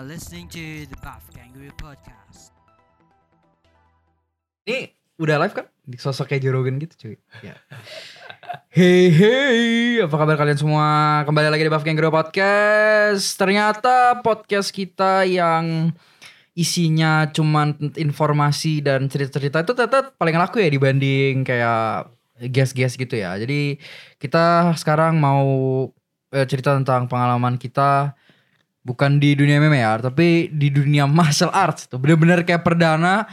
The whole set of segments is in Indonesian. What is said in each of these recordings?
Are listening to the Buff Kangaroo Podcast. Ini udah live kan? Di Sosok kayak Joe Rogan gitu cuy. Ya. Hey hey, apa kabar kalian semua? Kembali lagi di Buff Kangaroo Podcast. Ternyata podcast kita yang isinya cuman informasi dan cerita-cerita itu tetap paling laku ya dibanding kayak guest-guest gitu ya. Jadi kita sekarang mau eh, cerita tentang pengalaman kita bukan di dunia MMA ya, tapi di dunia martial arts. Tuh bener-bener kayak perdana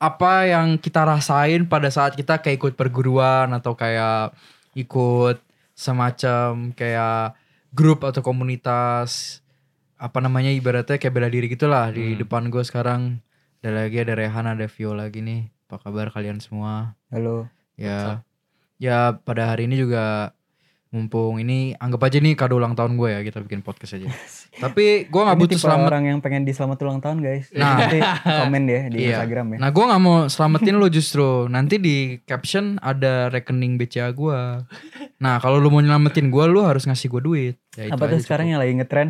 apa yang kita rasain pada saat kita kayak ikut perguruan atau kayak ikut semacam kayak grup atau komunitas apa namanya ibaratnya kayak bela diri gitulah di Hmm. depan gue sekarang ada lagi ada Rehan ada Vio lagi nih apa kabar kalian semua Halo. ya ya pada hari ini juga mumpung ini anggap aja nih kado ulang tahun gue ya kita bikin podcast aja tapi gue nggak butuh selamat orang yang pengen di selamat ulang tahun guys. Nah. Nanti komen deh di Iya. Instagram ya. Nah gue nggak mau selamatin lo justru Nanti di caption ada rekening BCA gue Nah kalau lu mau nyelamatin gue Lu harus ngasih gue duit ya, itu Apa tuh sekarang cukup. yang lagi ngetren?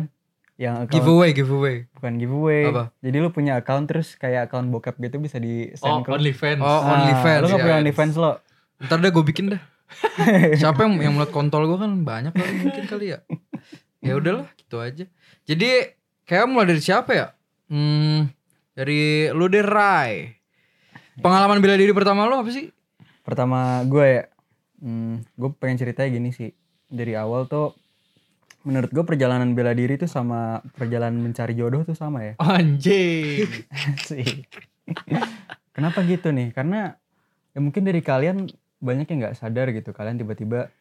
Yang account, Giveaway giveaway bukan giveaway. Apa? Jadi lu punya account terus kayak account bokap gitu bisa di Oh, send ke lu. OnlyFans. Oh, Ah, OnlyFans, Lu gak ya. punya OnlyFans lo? Ntar deh gue bikin dah Siapa yang, yang melihat kontol gue kan banyak kali mungkin kali ya Ya udahlah gitu aja Jadi kayak mulai dari siapa ya Hmm Dari lu deh Rai Pengalaman bela diri pertama lu apa sih? Pertama gue ya, hmm, gue pengen ceritanya gini sih. Dari awal tuh, menurut gue perjalanan bela diri tuh sama perjalanan mencari jodoh tuh sama ya. Anjing. sih. Kenapa gitu nih? Karena ya mungkin dari kalian banyak yang nggak sadar gitu. Kalian tiba-tiba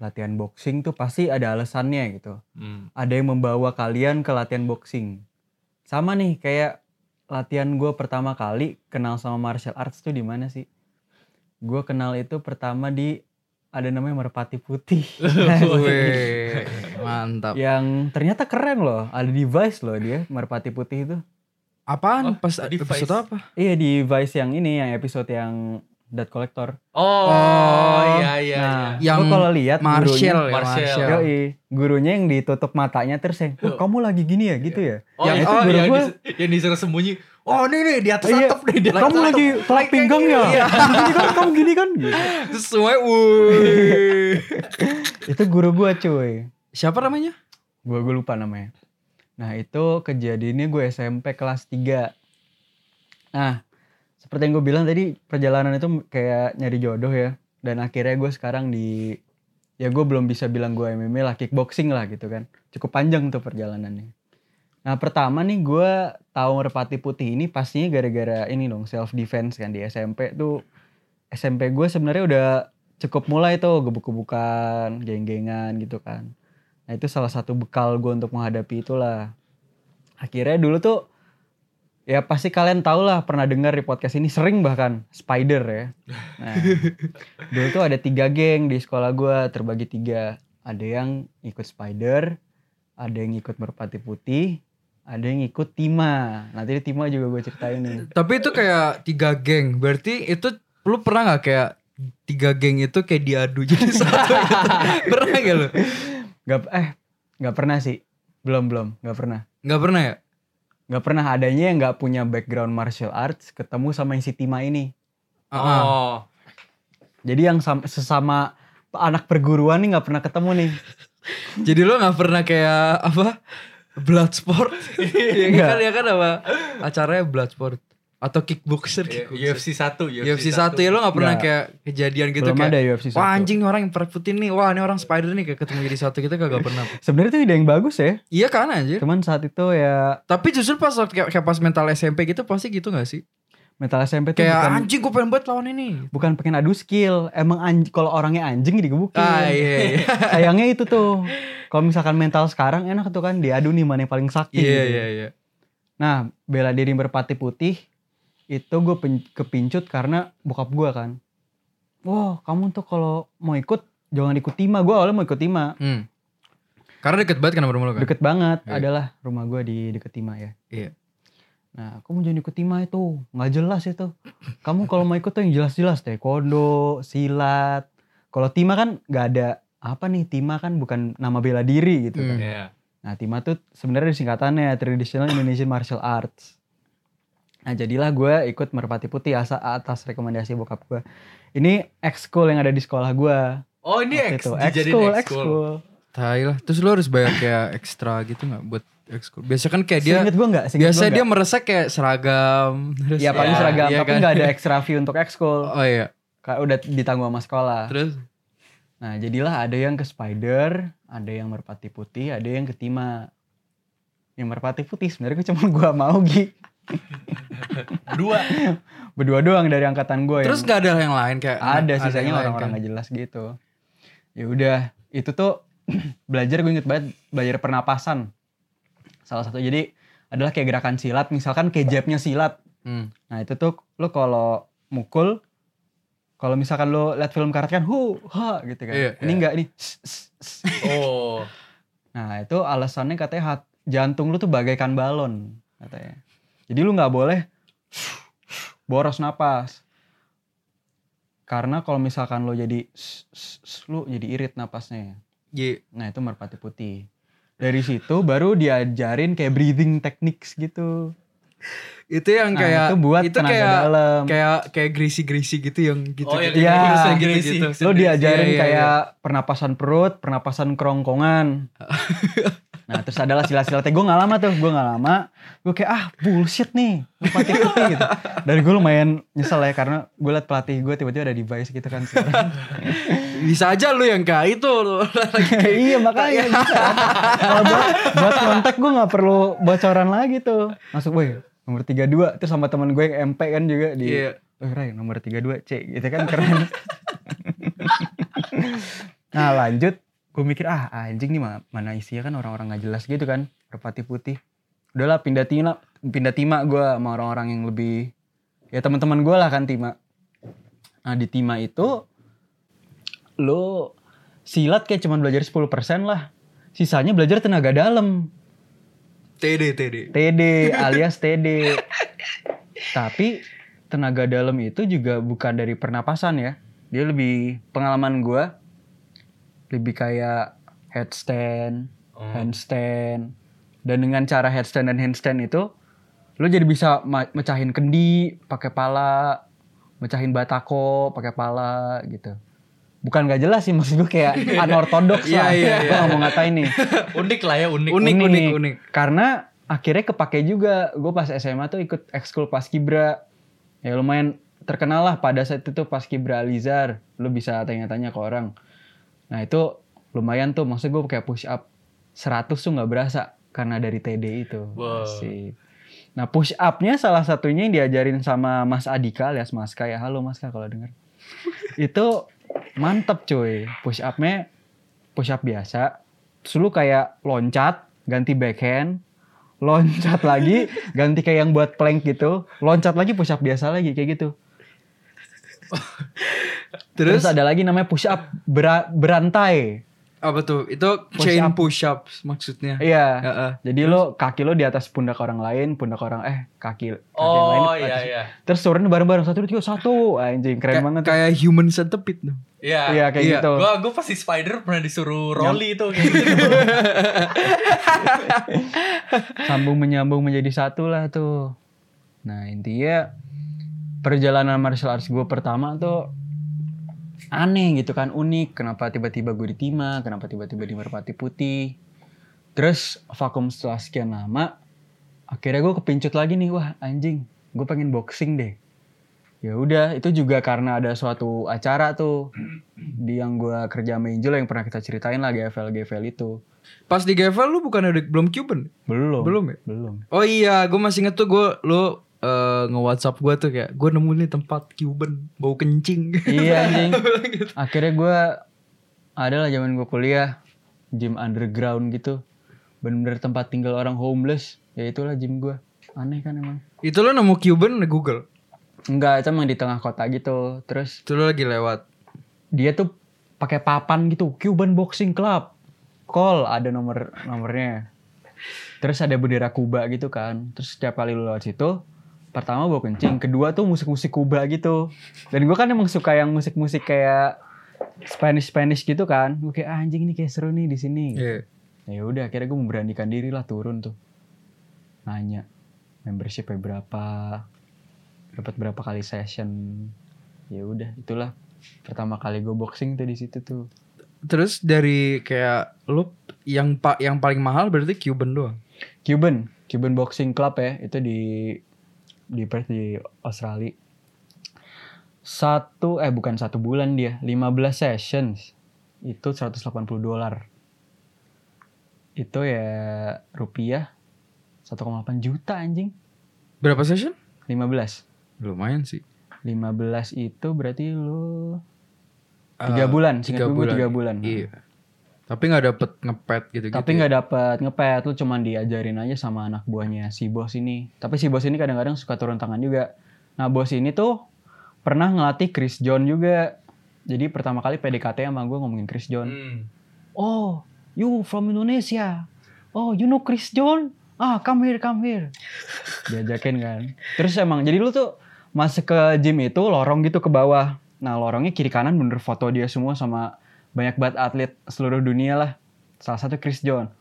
latihan boxing tuh pasti ada alasannya gitu. Hmm. Ada yang membawa kalian ke latihan boxing. Sama nih kayak latihan gue pertama kali kenal sama martial arts tuh di mana sih? Gue kenal itu pertama di ada namanya Merpati Putih. Wih, mantap. yang ternyata keren loh. Ada device loh dia Merpati Putih itu. Apaan? Oh, Pas device. episode apa? Iya di Vice yang ini yang episode yang Dead Collector. Oh, Oh, iya iya. nah, iya. Yang kalau lihat Marshall ya, Marshall. Marshall. gurunya, yoi, gurunya yang ditutup matanya terus yang, "Oh, kamu lagi gini ya gitu ya. Oh, yang- yang, itu oh, guru yang, gua. yang disuruh sembunyi. Oh, ini nih di atas Iya, atap nih, di atas kamu atap. lagi telak pinggang ya? Iya. gini kan, kamu gini kan? Gitu. Wuih. Itu guru gua cuy. Siapa namanya? Gua gue lupa namanya. Nah itu kejadiannya gue SMP kelas 3. Nah seperti yang gue bilang tadi perjalanan itu kayak nyari jodoh ya. Dan akhirnya gue sekarang di ya gue belum bisa bilang gue MMA lah kickboxing lah gitu kan. Cukup panjang tuh perjalanannya. Nah pertama nih gue tahu merpati putih ini pastinya gara-gara ini dong self defense kan di SMP tuh SMP gue sebenarnya udah cukup mulai tuh gebuk-gebukan, geng-gengan gitu kan. Nah itu salah satu bekal gue untuk menghadapi itulah. Akhirnya dulu tuh ya pasti kalian tau lah pernah dengar di podcast ini sering bahkan spider ya. Nah, dulu tuh ada tiga geng di sekolah gue terbagi tiga. Ada yang ikut spider, ada yang ikut merpati putih, ada yang ikut Tima. Nanti Tima juga gue ceritain nih. Tapi itu kayak tiga geng. Berarti itu lu pernah nggak kayak tiga geng itu kayak diadu jadi satu gitu? Pernah gak lu? Gak, eh nggak pernah sih. Belum belum nggak pernah. Gak pernah ya? Nggak pernah adanya yang nggak punya background martial arts ketemu sama yang si Tima ini. Ah. Oh. Jadi yang sam- sesama anak perguruan nih nggak pernah ketemu nih. Jadi lu gak pernah kayak apa? Bloodsport? ya Enggak. kan ya kan apa? Acaranya Bloodsport atau kickboxer, Iya, kickboxer. UFC 1, UFC satu ya lu gak pernah Nggak. kayak kejadian gitu Belum kayak ada UFC Wah satu. anjing nih orang yang perputin nih Wah ini orang spider nih kayak ketemu jadi satu kita kagak pernah Sebenarnya itu ide yang bagus ya. Iya kan anjir Cuman saat itu ya Tapi justru pas waktu kayak, kayak pas mental SMP gitu pasti gitu gak sih? mental SMP tuh Kayak bukan anjing gue pengen buat lawan ini bukan pengen adu skill. Emang anj- kalau orangnya anjing digebukin. Ah iya iya Sayangnya itu tuh. Kalau misalkan mental sekarang enak tuh kan diadu nih mana yang paling sakti. Iya gitu. iya iya Nah, bela diri berpati putih itu gue kepincut karena bokap gue kan. Wah, kamu tuh kalau mau ikut jangan ikut Tima. Gue awalnya mau ikut Tima. hmm. Karena deket banget kan rumah lu kan? Deket banget Iya. adalah rumah gue di deket Tima ya. Iya. Nah, kamu jangan ikut Tima itu, nggak jelas itu. Kamu kalau mau ikut tuh yang jelas-jelas taekwondo, silat. Kalau Tima kan nggak ada apa nih Tima kan bukan nama bela diri gitu kan. Hmm. Iya. Nah, TIMA tuh sebenarnya singkatannya Traditional Indonesian Martial Arts. Nah, jadilah gue ikut Merpati Putih asa atas rekomendasi bokap gue. Ini ekskul yang ada di sekolah gue. Oh ini ex, itu. Ekskul, ekskul. Tai lah. Terus lu harus bayar kayak ekstra gitu nggak buat ekskul? Biasa kan kayak dia Seinget gue enggak? Seinget biasa dia nggak? merasa kayak seragam. Terus Ya paling Ya, seragam, iya tapi kan? nggak ada extra fee untuk ekskul. Oh iya. Kayak udah ditanggung sama sekolah. Terus Nah, jadilah ada yang ke Spider, ada yang merpati putih, ada yang ke Tima. Yang merpati putih sebenarnya cuma gua mau Gi. Dua. Berdua doang dari angkatan gue. terus nggak ada yang lain kayak ada sisanya orang-orang kan? nggak jelas gitu. Ya udah, itu tuh belajar gue inget banget belajar pernapasan. Salah satu jadi adalah kayak gerakan silat, misalkan kayak jabnya silat. Hmm. Nah itu tuh lo kalau mukul, kalau misalkan lo liat film karate kan hu ha gitu kan. Iya, ini iya. enggak s. Oh. Nah itu alasannya katanya hat, jantung lu tuh bagaikan balon katanya. Jadi lu nggak boleh boros napas. Karena kalau misalkan lo jadi lu jadi irit napasnya. Iya. Nah itu merpati putih. Dari situ baru diajarin kayak breathing techniques gitu. Itu yang Nah, kayak itu buat itu tenaga kayak dalam. kayak kayak greasy-greasy gitu yang gitu. Oh, yang gitu. Iya. Harusnya gitu greasy. gitu. Lo diajarin Iya, iya, kayak pernapasan perut, pernapasan kerongkongan. nah terus adalah sila-silatnya gue gak lama tuh, gue gak lama. Gue kayak ah bullshit nih, merpati putih gitu. Dari gue lumayan nyesel ya karena gue liat pelatih gue tiba-tiba ada device gitu kan. Bisa aja lu yang kayak itu. iya makanya bisa. Kalau buat, buat kontak gue gak perlu bocoran lagi tuh. Masuk woi nomor 32 terus sama teman gue yang MP kan juga di Iya. Oh Ray nomor 32 C gitu kan keren. nah lanjut gue mikir ah anjing nih ma- mana isinya kan orang-orang gak jelas gitu kan merpati putih. Udahlah pindah tima pindah tima gue sama orang-orang yang lebih ya teman-teman gue lah kan tima. Nah di tima itu lo silat kayak cuma belajar 10% lah. Sisanya belajar tenaga dalam. TD TD. TD alias TD. Tapi tenaga dalam itu juga bukan dari pernapasan ya. Dia lebih pengalaman gua lebih kayak headstand, handstand. Dan dengan cara headstand dan handstand itu lu jadi bisa mecahin kendi pakai pala, mecahin batako pakai pala gitu. Bukan gak jelas sih maksud gue kayak unorthodox Iya, lah. iya, Gue iya. gak mau ngatain nih Unik lah ya unik. Unik, unik, unik. karena akhirnya kepake juga gue pas SMA tuh ikut ekskul paskibra ya lumayan terkenal lah pada saat itu paskibra Alizar lu bisa tanya-tanya ke orang nah itu lumayan tuh. Maksud gue kayak push up 100 tuh nggak berasa karena dari TD itu. Wow. Asik. nah push upnya salah satunya yang diajarin sama Mas Adika alias Mas Kaya. Halo Mas Kaya kalau denger. Itu mantep cuy. Push upnya push up biasa. Terus lu kayak loncat ganti backhand. Loncat lagi ganti kayak yang buat plank gitu. Loncat lagi push up biasa lagi kayak gitu terus, Terus, ada lagi namanya push up bera- berantai apa tuh? Itu Push chain up. push ups maksudnya. iya Heeh. jadi lo kaki lo di atas pundak orang lain pundak orang eh kaki, kaki yang Oh lain iya atas- iya. terus turun bareng-bareng satu dua tiga satu anjing keren Kayak- banget Kayak human centipede tuh. Iya. iya kayak Iya. gitu Gua gua pasti spider pernah disuruh rolly itu kayak gitu. sambung menyambung menjadi satu lah tuh. Nah intinya perjalanan martial arts gue pertama tuh aneh gitu kan unik. Kenapa tiba-tiba gue di Tima, kenapa tiba-tiba di Merpati Putih. Terus vakum setelah sekian lama, akhirnya gue kepincut lagi nih wah anjing, gue pengen boxing deh. Ya udah itu juga karena ada suatu acara tuh di yang gue kerja sama Angel yang pernah kita ceritain lah GFL GFL itu. Pas di Gavel lu bukan ada belum Cuban? Belum. Belum ya? Belum. Oh iya, gue masih inget tuh gue lu eh, nge-WhatsApp gue tuh kayak gue nemu nih tempat Cuban bau kencing. iya anjing. Akhirnya gue ada lah zaman gue kuliah gym underground gitu. Bener-bener tempat tinggal orang homeless ya itulah gym gue aneh kan emang. Itu lu nemu Cuban di Google. enggak itu emang di tengah kota gitu. Terus Itu lu lagi lewat. dia tuh pakai papan gitu Cuban Boxing Club. Call ada nomor nomornya. Terus ada bendera Kuba gitu kan. Terus setiap kali lu lewat situ pertama gue kencing kedua tuh musik-musik Kuba gitu. Dan gue kan emang suka yang musik-musik kayak Spanish Spanish gitu kan. Gue kayak "Ah, anjing ini kayak seru nih di sini. Iya. ya udah akhirnya gue memberanikan diri lah turun tuh. Nanya membershipnya berapa? Dapat berapa kali session? Ya udah itulah pertama kali gue boxing tuh di situ tuh. Terus dari kayak lu yang pak yang paling mahal berarti Cuban doang. Cuban Cuban Boxing Club ya itu di di Perth di Australia satu eh bukan satu bulan dia 15 sessions itu 180 dolar itu ya rupiah 1,8 juta anjing Berapa session? 15 Lumayan sih. 15 itu berarti lu tiga Eh, bulan tiga singkat gue bulan. tiga bulan Iya. Tapi nggak dapet ngepet gitu-gitu. tapi nggak dapat ngepet lu cuman diajarin aja sama anak buahnya si bos ini. Tapi si bos ini kadang-kadang suka turun tangan juga. Nah bos ini tuh pernah ngelatih Chris John juga. Jadi pertama kali PDKT sama gue ngomongin Chris John. Hmm. oh you from Indonesia? Oh you know Chris John? Ah come here come here. Diajakin kan. Terus emang jadi lu tuh masuk ke gym itu lorong gitu ke bawah. Nah lorongnya kiri kanan bener foto dia semua sama banyak banget atlet seluruh dunia lah salah satu Chris John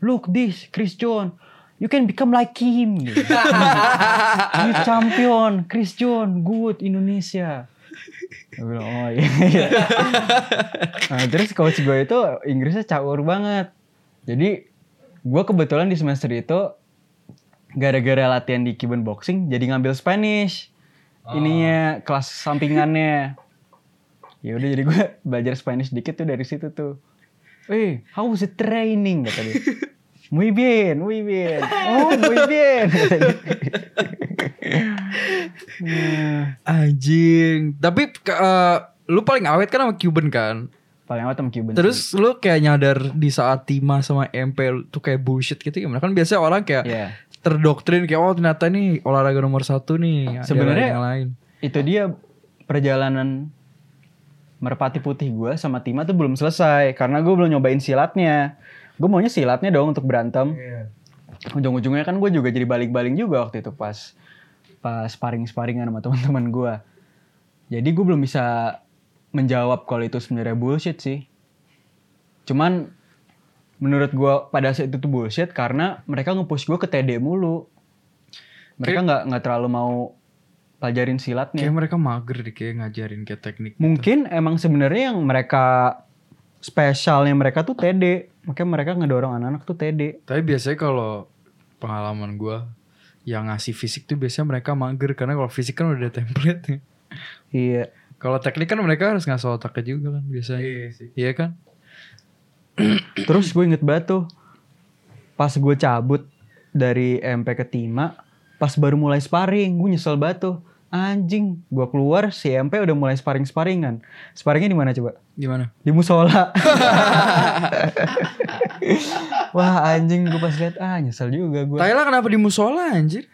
look this Chris John you can become like him you champion Chris John good Indonesia Gue bilang, oh iya, iya. Nah, terus coach gue itu Inggrisnya caur banget. Jadi gue kebetulan di semester itu gara-gara latihan di Cuban Boxing jadi ngambil Spanish. Ininya kelas sampingannya. Ya udah jadi gue belajar Spanish dikit tuh dari situ tuh. Eh, how was the training kata dia. Muy bien, muy bien. Oh, muy bien. Anjing. Tapi eh, lu paling awet kan sama Cuban kan? paling awet sama Cuban. sih. Terus lu kayak nyadar di saat Tima sama MP tuh kayak bullshit gitu gimana? Kan biasanya orang kayak Iya. terdoktrin kayak oh ternyata nih olahraga nomor satu nih. ada Sebenarnya- yang lain. itu dia perjalanan merpati putih gue sama Tima tuh belum selesai karena gue belum nyobain silatnya. Gue maunya silatnya dong untuk berantem. Ujung-ujungnya kan gue juga jadi balik-baling juga waktu itu pas pas sparring-sparringan sama teman-teman gue jadi gue belum bisa menjawab kalau itu sebenarnya bullshit sih. Cuman menurut gue pada saat itu tuh bullshit karena mereka nge-push gue ke TD mulu. Mereka nggak nggak terlalu mau pelajarin silatnya Kayak mereka mager deh kayak ngajarin kayak teknik. gitu. Mungkin emang sebenarnya yang mereka spesialnya mereka tuh TD. Makanya mereka ngedorong anak-anak tuh TD. Tapi biasanya kalau pengalaman gua yang ngasih fisik tuh biasanya mereka mager karena kalau fisik kan udah ada template Iya. Kalau teknik kan mereka harus ngasih otaknya juga kan biasanya. Iya sih. Iya kan? Terus gue inget banget tuh. Pas gue cabut dari MP ke Tima. Pas baru mulai sparring. Gue nyesel banget tuh. Anjing. Gue keluar si MP udah mulai sparring-sparringan. Sparringnya di mana coba? Gimana? Di musola. Wah anjing gue pas lihat ah nyesel juga gue. Thailand kenapa di musola anjir?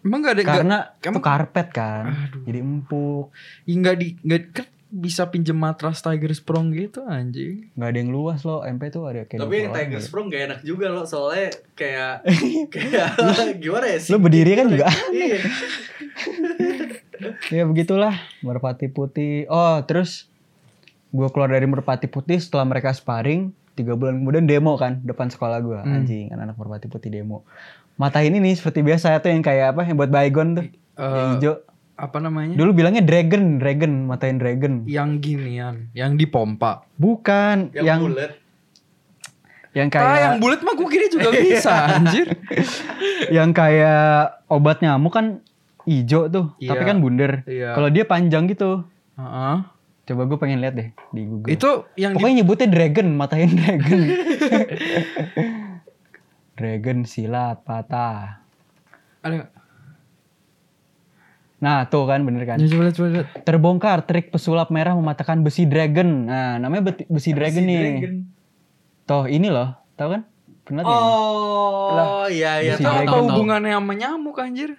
Emang gak ada Karena kamu- itu karpet kan. Jadi empuk. Ya nggak di nggak kan bisa pinjem matras Tiger Sprong gitu anjing. nggak ada yang luas loh MP tuh ada kayak Tapi yang 20 Tiger. Sprung gak enak juga loh soalnya kayak kayak gimana ya sih? Lu berdiri kan juga Iya. Ya begitulah merpati putih oh terus gue keluar dari merpati putih setelah mereka sparring tiga bulan kemudian demo kan depan sekolah gue Hmm. anjing anak-anak merpati putih demo mata ini nih seperti biasa tuh yang kayak apa yang buat baygon tuh yang Eh, hijau apa namanya? dulu bilangnya dragon dragon matain dragon Yang ginian, yang dipompa. bukan Yang, yang bulat. yang Ah, yang kayak bulat mah gue kira juga bisa anjir. yang kayak obat nyamuk kan hijau tuh tapi Iya. kan bundar Iya. kalau dia panjang gitu Heeh. coba gue pengen lihat deh di Google Itu yang di- Pokoknya nyebutnya dragon, matain dragon. dragon silat patah. ada? Nah, tuh kan bener kan. Ya, coba coba lihat. Terbongkar trik pesulap merah mematahkan besi dragon. Nah, namanya beti- besi dragon nih. Dragon. Toh ini loh, tahu kan? Pernah? Oh, iya iya Besi. Apa hubungannya sama nyamuk anjir?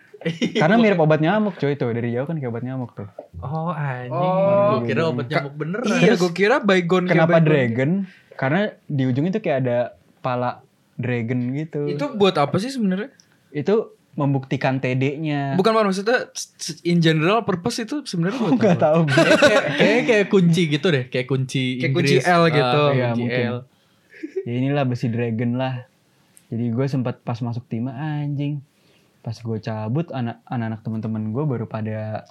Karena mirip obat nyamuk coy tuh dari jauh kan kayak obat nyamuk tuh. Oh, anjing. Oh. Gua kira obat nyamuk beneran. Iya, gue kira baygon kayak Kenapa dragon? Karena di ujungnya tuh kayak ada pala dragon gitu. Itu buat apa sih sebenarnya? itu membuktikan TD-nya. Bukan maksudnya in general purpose itu sebenarnya buat Enggak apa? tahu. kayak kayak kayak kunci gitu deh, kayak kunci Kayak Inggris. kunci L gitu. Ah, Iya, kunci mungkin. L. ya inilah besi dragon lah jadi gue sempat pas masuk tim anjing pas gue cabut anak anak teman-teman gue baru pada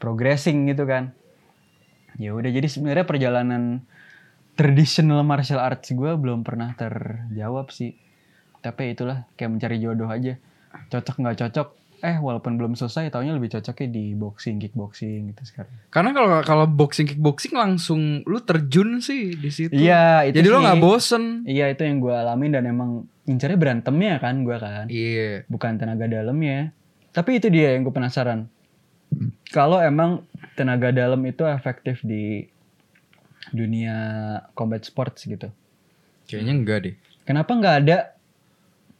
progressing gitu kan ya udah jadi sebenarnya perjalanan traditional martial arts gue belum pernah terjawab sih tapi itulah kayak mencari jodoh aja cocok nggak cocok eh walaupun belum selesai taunya lebih cocoknya di boxing kickboxing gitu sekarang Karena kalau kalau boxing kickboxing langsung lu terjun sih di situ. iya itu Jadi lu sih. nggak bosen. iya itu yang gue alamin dan emang incernya berantemnya kan gue kan Iya. bukan tenaga dalamnya. Tapi itu dia yang gue penasaran. Kalau emang tenaga dalam itu efektif di dunia combat sports gitu. Kayaknya enggak deh. Kenapa nggak ada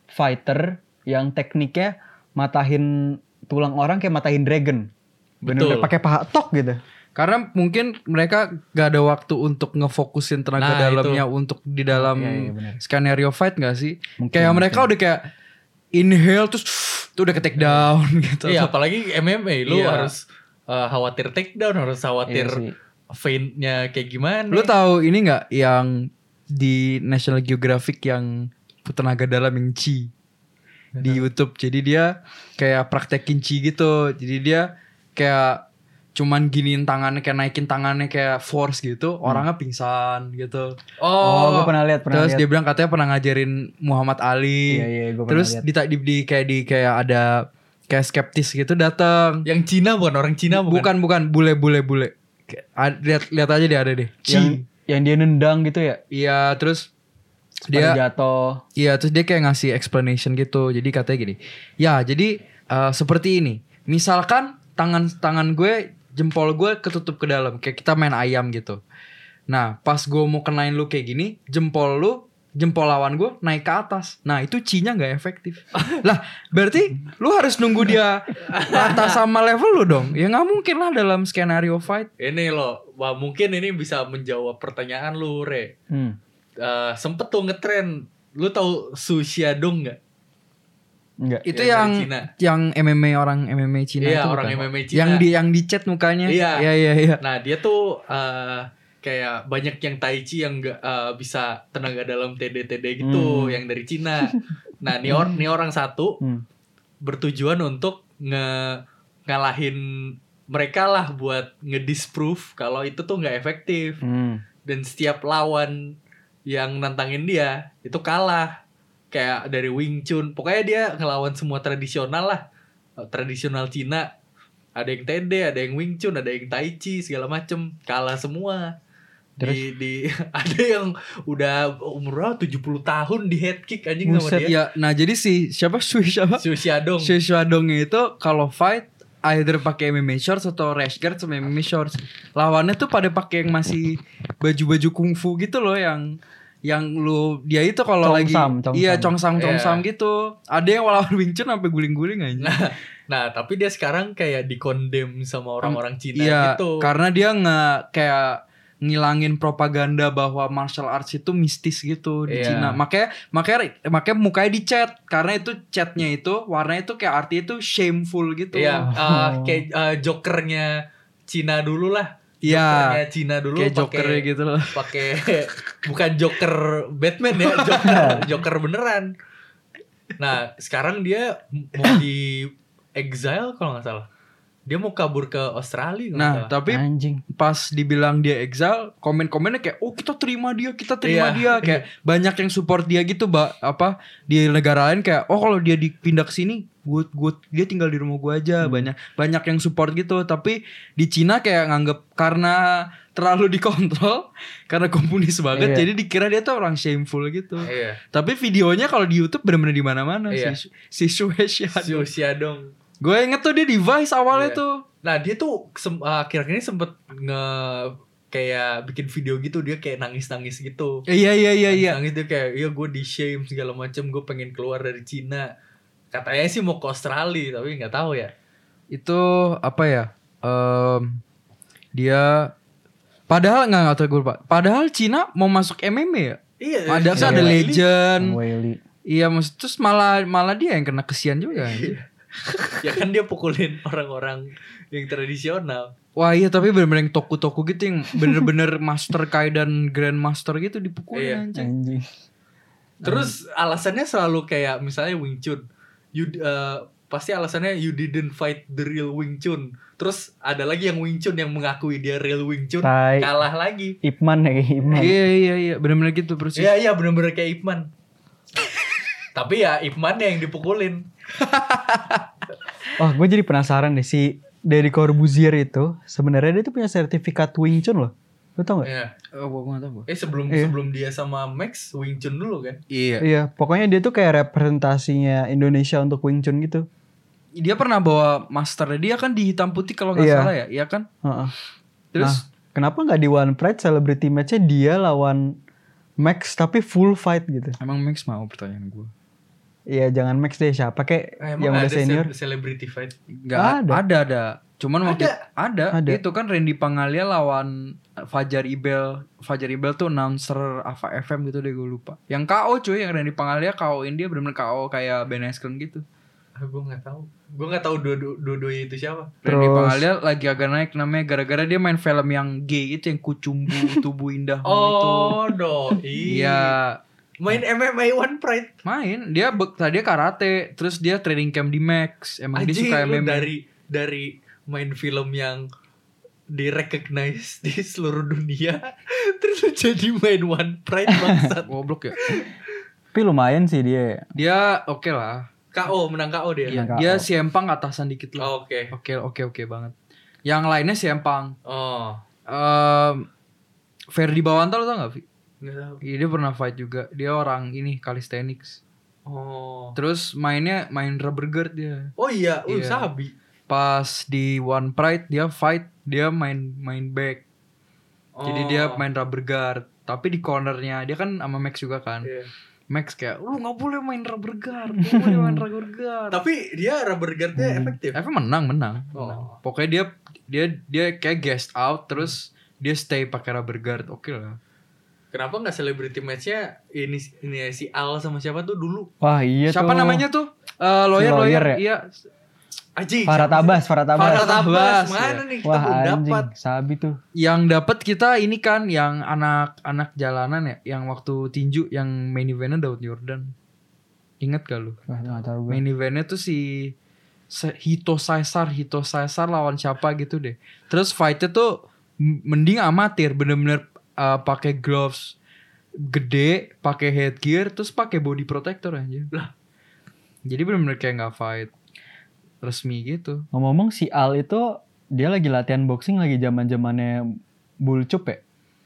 fighter yang tekniknya matahin tulang orang kayak matahin dragon? Bener-bener Betul. pakai paha tok gitu. Karena mungkin mereka gak ada waktu untuk ngefokusin tenaga Nah, dalamnya untuk di dalam iya, benar. skenario fight gak sih? Mungkin, kayak mereka udah kayak inhale terus tuh udah ke take down gitu. Iya, apalagi MMA lu Iya. harus uh, khawatir takedown, harus khawatir Iya feintnya kayak gimana. Lu tahu ini nggak yang di National Geographic yang tenaga dalam yang Chi di YouTube. Jadi dia kayak praktekin Chi gitu. Jadi dia kayak cuman giniin tangannya kayak naikin tangannya kayak force gitu, orangnya pingsan gitu. Oh, gue pernah lihat, pernah Terus lihat. dia bilang katanya pernah ngajarin Muhammad Ali. Iya, iya, gue pernah Terus lihat. di, di, di kayak di kayak ada kayak skeptis gitu datang. yang Cina bukan orang Cina bukan? Bukan bukan bule bule bule. Lihat lihat aja deh ada deh. Chi. Yang, yang dia nendang gitu ya. Iya, terus Dia dia jatuh. iya terus dia kayak ngasih explanation gitu. Jadi katanya gini. Ya, jadi eh, seperti ini. Misalkan tangan tangan gue jempol gue ketutup ke dalam kayak kita main ayam gitu. Nah, pas gue mau kenain lu kayak gini, jempol lu jempol lawan gue naik ke atas. Nah, itu cinya nggak efektif. lah, berarti lu harus nunggu dia atas sama level lu dong. Ya nggak mungkin lah dalam skenario fight. Ini loh, wah mungkin ini bisa menjawab pertanyaan lu, Re. Hmm. Eh, sempet tuh ngetren, lu tahu Su Xiaodong nggak? Enggak. Itu Yang yang Cina. yang MMA orang MMA Cina Iya, itu orang bukan? MMA Cina. Yang di yang di chat mukanya. Iya. Iya iya iya. Nah dia tuh eh, kayak banyak yang Tai Chi yang nggak eh, bisa tenaga dalam TD TD gitu, Hmm. yang dari Cina. Nah nih, or- nih orang satu Hmm. bertujuan untuk nge ngalahin mereka lah buat ngedisprove kalau itu tuh nggak efektif Hmm. dan setiap lawan yang nantangin dia itu kalah kayak dari Wing Chun. Pokoknya dia ngelawan semua tradisional lah. Tradisional Cina. Ada yang TD ada yang Wing Chun ada yang Tai Chi segala macem. Kalah semua. Di, di ada yang udah umur berapa? 70 tahun di head kick anjing sama Buset, dia. Ya, nah jadi si siapa? Shui siapa? Su Xiaodong Shui Shuadong itu kalau fight either pakai MMA shorts atau rash guard sama MMA shorts. Lawannya tuh pada pakai yang masih baju-baju kungfu gitu loh yang yang lu dia itu kalau lagi Chongsam, chongsam. iya congsam congsam Iya. gitu ada yang lawan Wing Chun sampai guling-guling aja Nah, nah tapi dia sekarang kayak dikondem sama orang-orang Cina iya gitu. karena dia nggak kayak ngilangin propaganda bahwa martial arts itu mistis gitu di Iya. Cina makanya makanya makanya mukanya dicat karena itu catnya itu warnanya itu kayak artinya itu shameful gitu Iya, Oh. eh, kayak eh, jokernya Cina dulu lah. Iya. Jokernya Cina dulu kayak pakai- joker gitu loh pakai bukan joker Batman ya, joker joker beneran. Nah, sekarang dia mau di exile kalau nggak salah. Dia mau kabur ke Australia nah salah. tapi Anjing. pas dibilang dia exile komen-komennya kayak oh kita terima dia kita terima Iya. dia kayak banyak yang support dia gitu mbak apa di negara lain kayak oh kalau dia dipindah ke sini gue gue dia tinggal di rumah gue aja Hmm. banyak banyak yang support gitu tapi di Cina kayak nganggep karena terlalu dikontrol karena komunis banget Iya. jadi dikira dia tuh orang shameful gitu Iya. tapi videonya kalau di YouTube bener-bener di mana-mana Iya. si si Shui Su Xiaodong. gue inget tuh dia device awalnya Iya. tuh Nah, dia tuh sem- akhir-akhir ini sempet nge kayak bikin video gitu dia kayak nangis-nangis gitu. iya iya iya iya Nangis dia kayak, iya gue di shame segala macam, gue pengen keluar dari Cina. Katanya sih mau ke Australia, tapi nggak tahu ya. itu apa ya em, dia padahal nggak nggak tahu gue lupa padahal Cina mau masuk MMA ya Iya. ada iya, ada iya. legend Whaley. iya maksud terus malah malah dia yang kena kesian juga anjir. ya kan dia pukulin orang-orang yang tradisional. Wah iya tapi bener-bener yang toku-toku gitu yang bener-bener master kai dan grandmaster gitu Iya. dipukulin anjing. Anjing. Terus alasannya selalu kayak misalnya Wing Chun. You uh, pasti alasannya you didn't fight the real Wing Chun. Terus ada lagi yang Wing Chun yang mengakui dia real Wing Chun Tai. kalah lagi. Ipman ya kayak Ipman. Iya iya iya bener-bener gitu persis. Iya iya bener-bener kayak Ipman. Tapi ya Ipman yang dipukulin. Wah, gue jadi penasaran deh si dari Corbuzier itu sebenarnya dia tuh punya sertifikat Wing Chun loh. Lu tau gak? Iya. Oh, gua nggak tahu gua. Eh sebelum Iya. sebelum dia sama Max Wing Chun dulu kan. Iya. Iya, pokoknya dia tuh kayak representasinya Indonesia untuk Wing Chun gitu. Dia pernah bawa master dia kan di hitam putih kalau nggak Iya. salah ya, iya kan? Heeh. Terus Nah, kenapa nggak di One Pride celebrity matchnya dia lawan Max tapi full fight gitu? emang Max mau pertanyaan gue? Iya, jangan Max deh siapa kayak Eh, yang udah ada senior. ce- celebrity fight. Nggak Ada. ada ada. Cuman waktu Ada. ada. Ada. Itu kan Randy Pangalia lawan Fajar Ibel. Fajar Ibel tuh announcer Ava FM gitu deh gue lupa. Yang KO cuy, yang Randy Pangalia KO-in dia bener-bener KO kayak Ben Askren gitu. Ah, gue nggak tahu. Gue nggak tahu dua dua itu siapa. Randy Terus- Pangalia lagi agak naik namanya gara-gara dia main film yang gay itu yang kucumbu tubuh indah itu. Oh. Iya, Main MMA One Pride. main. Dia be- tadi karate, terus dia training camp di Max. Emang dia Anjing suka MMA. dari dari main film yang di recognize di seluruh dunia terus jadi main One Pride bangsat. Goblok ya. Tapi lumayan sih dia. Dia oke lah. KO menang KO dia. Iya, dia KO. si Empang atasan dikit lah. Oh, Oke. Oke, oke, oke banget. Yang lainnya si Empang. Oh. Ehm Ferdi Bawanta lo tau gak, Vi? Nggak tahu. Iya, dia pernah fight juga. Dia orang ini calisthenics. Oh. Terus mainnya main rubber guard dia. Oh iya, uh, Iya. sabi. Pas di One Pride dia fight, dia main main back. Jadi Oh. dia main rubber guard. Tapi di cornernya dia kan sama Max juga kan. Iya. Max kayak, lu nggak boleh main rubber guard, lu boleh main rubber guard. Tapi dia rubber guard-nya Hmm. efektif. Tapi menang, menang. Oh. menang. Pokoknya dia dia dia kayak guest out terus dia stay pakai rubber guard. Oke lah. Kenapa nggak celebrity match-nya ini ini si Al sama siapa tuh dulu? Wah, iya Siapa tuh. namanya tuh? Eh, lawyer, Si lawyer lawyer, ya? Iya. Aji. Farah? Tabas, Farah Tabas. Farah Tabas. Mana nih kita Wah, belum anjing, dapat? sabi tuh. Yang dapat kita ini kan yang anak-anak jalanan ya, yang waktu tinju yang main eventnya Daud Jordan. Ingat gak lu? Wah, tahu gue. Main eventnya tuh si Hito Caesar, Hito Caesar lawan siapa gitu deh. Terus fightnya tuh mending amatir, bener-bener uh, pakai gloves gede, pakai headgear, terus pakai body protector aja. Lah. Jadi bener-bener kayak nggak fight resmi gitu. Ngomong-ngomong si Al itu dia lagi latihan boxing lagi zaman-zamannya Bulcup ya?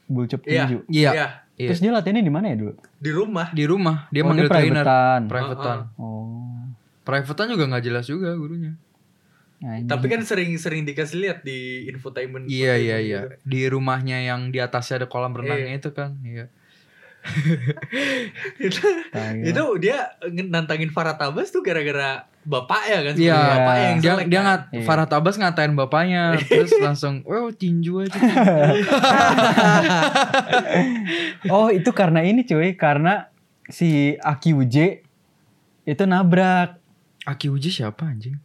Bulcup Iya. tinju. Iya. Iya. Iya. Terus dia latihannya di mana ya dulu? Di rumah. Di rumah dia oh, manggil dia trainer. privatean. Privatean. Oh. Privatean juga nggak jelas juga gurunya. Anjing. Tapi kan sering-sering dikasih lihat di infotainment. Iya iya infotainment iya. gitu. Di rumahnya yang di atasnya ada kolam renangnya itu kan. Iya. itu, itu dia nantangin Farah Tabas tuh gara-gara bapaknya kan Iya. sebenarnya bapaknya yang Dia dia kan. ngat Iya. Farah Tabas ngatain bapaknya terus langsung, "Oh, tinju aja." Oh, itu karena ini cuy, karena si Aki Uje itu nabrak Aki Uji siapa anjing?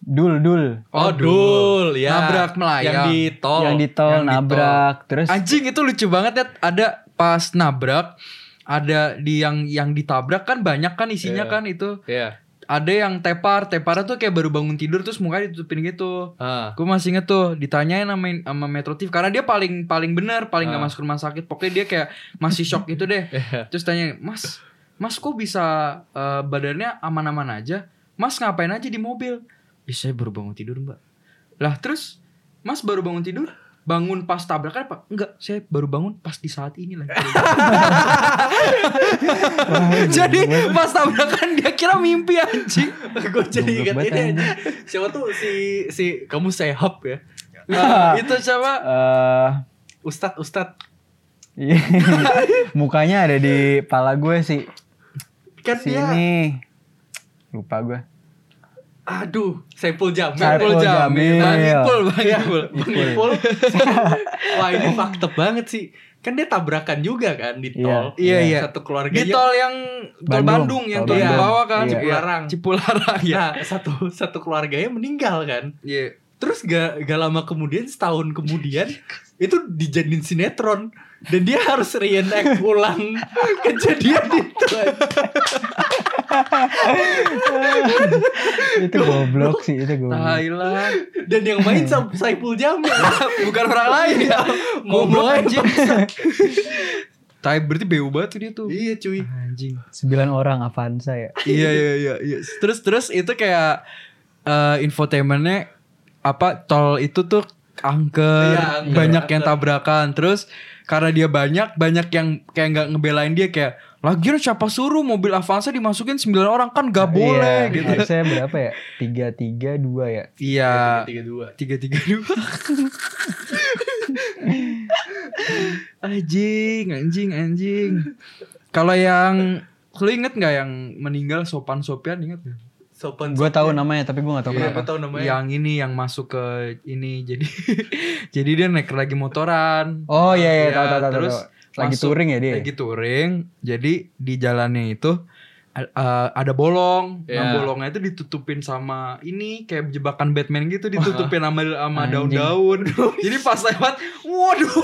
Dul Dul Oh, dul ya. Nabrak melayang. Yang di tol. yang di tol yang di tol. nabrak terus Anjing itu lucu banget ya. Ada pas nabrak ada di yang yang ditabrak kan banyak kan isinya Iya. kan itu. Iya. Ada yang tepar, teparnya tuh kayak baru bangun tidur terus mukanya ditutupin gitu. Ah. Gue masih inget tuh ditanyain sama, sama Metro TV karena dia paling paling benar, paling gak Ah. masuk rumah sakit. Pokoknya dia kayak masih shock gitu deh. Iya. Terus tanya, "Mas, Mas kok bisa eh, badannya aman-aman aja? Mas ngapain aja di mobil?" "Ih, saya baru bangun tidur, Mbak." Lah, terus Mas baru bangun tidur? Bangun pas tabrakan apa? Enggak, saya baru bangun pas di saat ini lagi. Jadi pas tabrakan dia kira mimpi anjing. gue jadi ingat ini anjing. aja. Siapa tuh si si kamu sehab ya? Eh, itu siapa? eh Ustad Ustad iya. mukanya ada di pala gue sih kan dia sini lupa gue aduh Saiful Jamil. Saiful Jamil. Bang Ipul, Bang Iya, Ipul. Bang Ipul. Wah ini fakta banget sih. kan dia tabrakan juga kan di Iya. tol. Iya, iya. Satu keluarga Di tol yang tol Bandung. Bandung, yang Tol bawah kan. Iya. Cipularang. Cipularang ya. Nah, satu satu keluarganya meninggal kan. Iya. Terus gak, gak lama kemudian setahun kemudian itu dijadiin sinetron dan dia harus reenact ulang kejadian itu. itu goblok sih itu goblok. Thailand. Dan yang main Sa- Saiful Jamil. Bukan orang lain ya. Ngomong Goblok, anjing. Tai berarti beu banget tuh dia tuh. Iya cuy. Anjing. Sembilan orang Avanza ya. iya iya iya iya. Terus terus itu kayak eh infotainmentnya apa tol itu tuh angker, Iya, angker, banyak yang angker. tabrakan. Terus karena dia banyak banyak yang kayak nggak ngebelain dia kayak lagian siapa suruh mobil Avanza dimasukin 9 orang kan gak boleh Iya, gitu. Harusnya berapa ya? Tiga tiga dua ya. Iya. Tiga dua. Tiga tiga dua. anjing, anjing, anjing. Kalau yang lu inget nggak yang meninggal Sopan Sopian inget gak? Sopan. Gue tahu namanya tapi gue gak tahu Iya, kenapa. gue tahu namanya. Yang ini yang masuk ke ini jadi jadi dia naik lagi motoran. Oh iya iya Iya, tahu tahu tahu. terus tahu. Lagi masuk- touring ya dia. Lagi touring. Jadi di jalannya itu a- ada bolong. Nah, Iya. bolongnya itu ditutupin sama ini kayak jebakan Batman gitu ditutupin sama sama Anjing. daun-daun. Jadi pas lewat, waduh,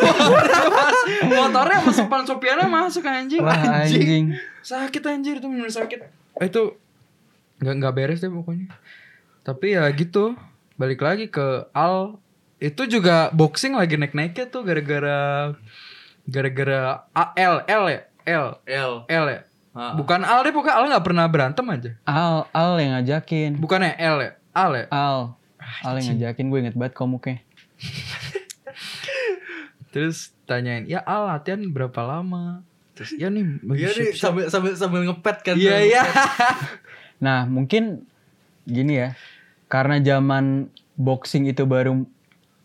pas motornya sama Sopan Sopiannya masuk anjing. Wah anjing. Sakit anjir itu bener sakit. Itu nggak nggak beres deh pokoknya. Tapi ya gitu. Balik lagi ke Al itu juga boxing lagi naik-naiknya tuh gara-gara gara-gara A- L L ya L L. L ya Ah. bukan Al deh pokoknya Al nggak pernah berantem aja Al Al yang ngajakin. bukannya L ya Al ya Al. Al yang ngajakin gue inget banget komuknya. terus tanyain ya Al latihan berapa lama terus ya nih bagi Iya nih siap-siap." sambil sambil sambil ngepet kan. iya iya Nah mungkin gini ya. Karena zaman boxing itu baru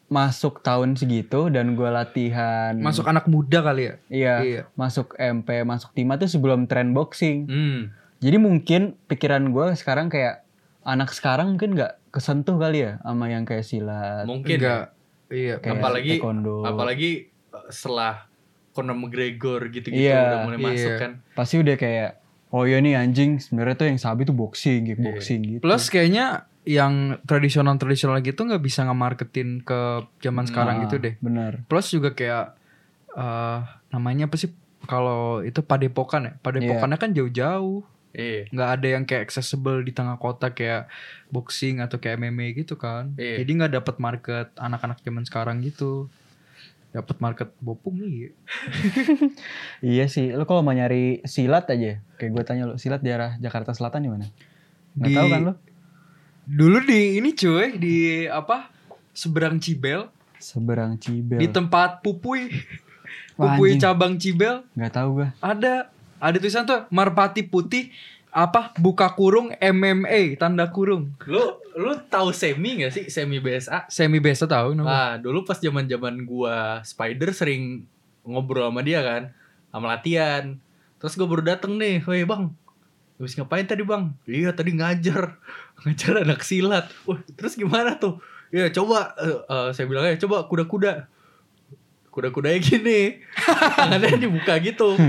masuk tahun segitu dan gue latihan. masuk anak muda kali ya Iya. Iya. Masuk MP, masuk Tima tuh sebelum tren boxing. hmm. Jadi mungkin pikiran gue sekarang kayak anak sekarang mungkin nggak kesentuh kali ya sama yang kayak silat. Mungkin enggak ya. iya Kayak apalagi taekwondo. apalagi uh, setelah Conor McGregor gitu-gitu Iya, udah mulai masuk iya. kan. Pasti udah kayak oh iya nih anjing sebenarnya tuh yang sabi tuh boxing, kickboxing gitu. Plus kayaknya yang tradisional-tradisional gitu nggak bisa nge-marketin ke zaman sekarang Ah, gitu deh. Bener. Plus juga kayak eh namanya apa sih kalau itu padepokan ya? Padepokannya kan jauh-jauh. Iya. nggak ada yang kayak accessible di tengah kota kayak boxing atau kayak MMA gitu kan. Iya. Jadi nggak dapat market anak-anak zaman sekarang gitu. Dapat market bopung nih. Iya sih, lo kalau mau nyari silat aja, kayak gue tanya lo, silat daerah Jakarta Selatan di mana? Nggak Di- tahu kan lo? Dulu di ini cuy di apa? Seberang Cibel Seberang Cibel. di tempat Pupui. Wah, anjing. cabang Cibel Nggak tahu gue. ada ada tulisan tuh Marpati Putih apa buka kurung MMA tanda kurung Lu lu tahu semi gak sih? Semi BSA? semi biasa tahu nama Ah, dulu pas zaman-zaman gua Spider sering ngobrol sama dia kan, sama latihan. Terus gua baru dateng nih, "Woi, Bang. Habis ngapain tadi, Bang?" "Iya, tadi ngajar. Ngajar anak silat." Wah, terus gimana tuh? Ya, coba eh, eh, saya bilang ya, coba kuda-kuda. Kuda-kudanya gini. Tangannya dibuka gitu.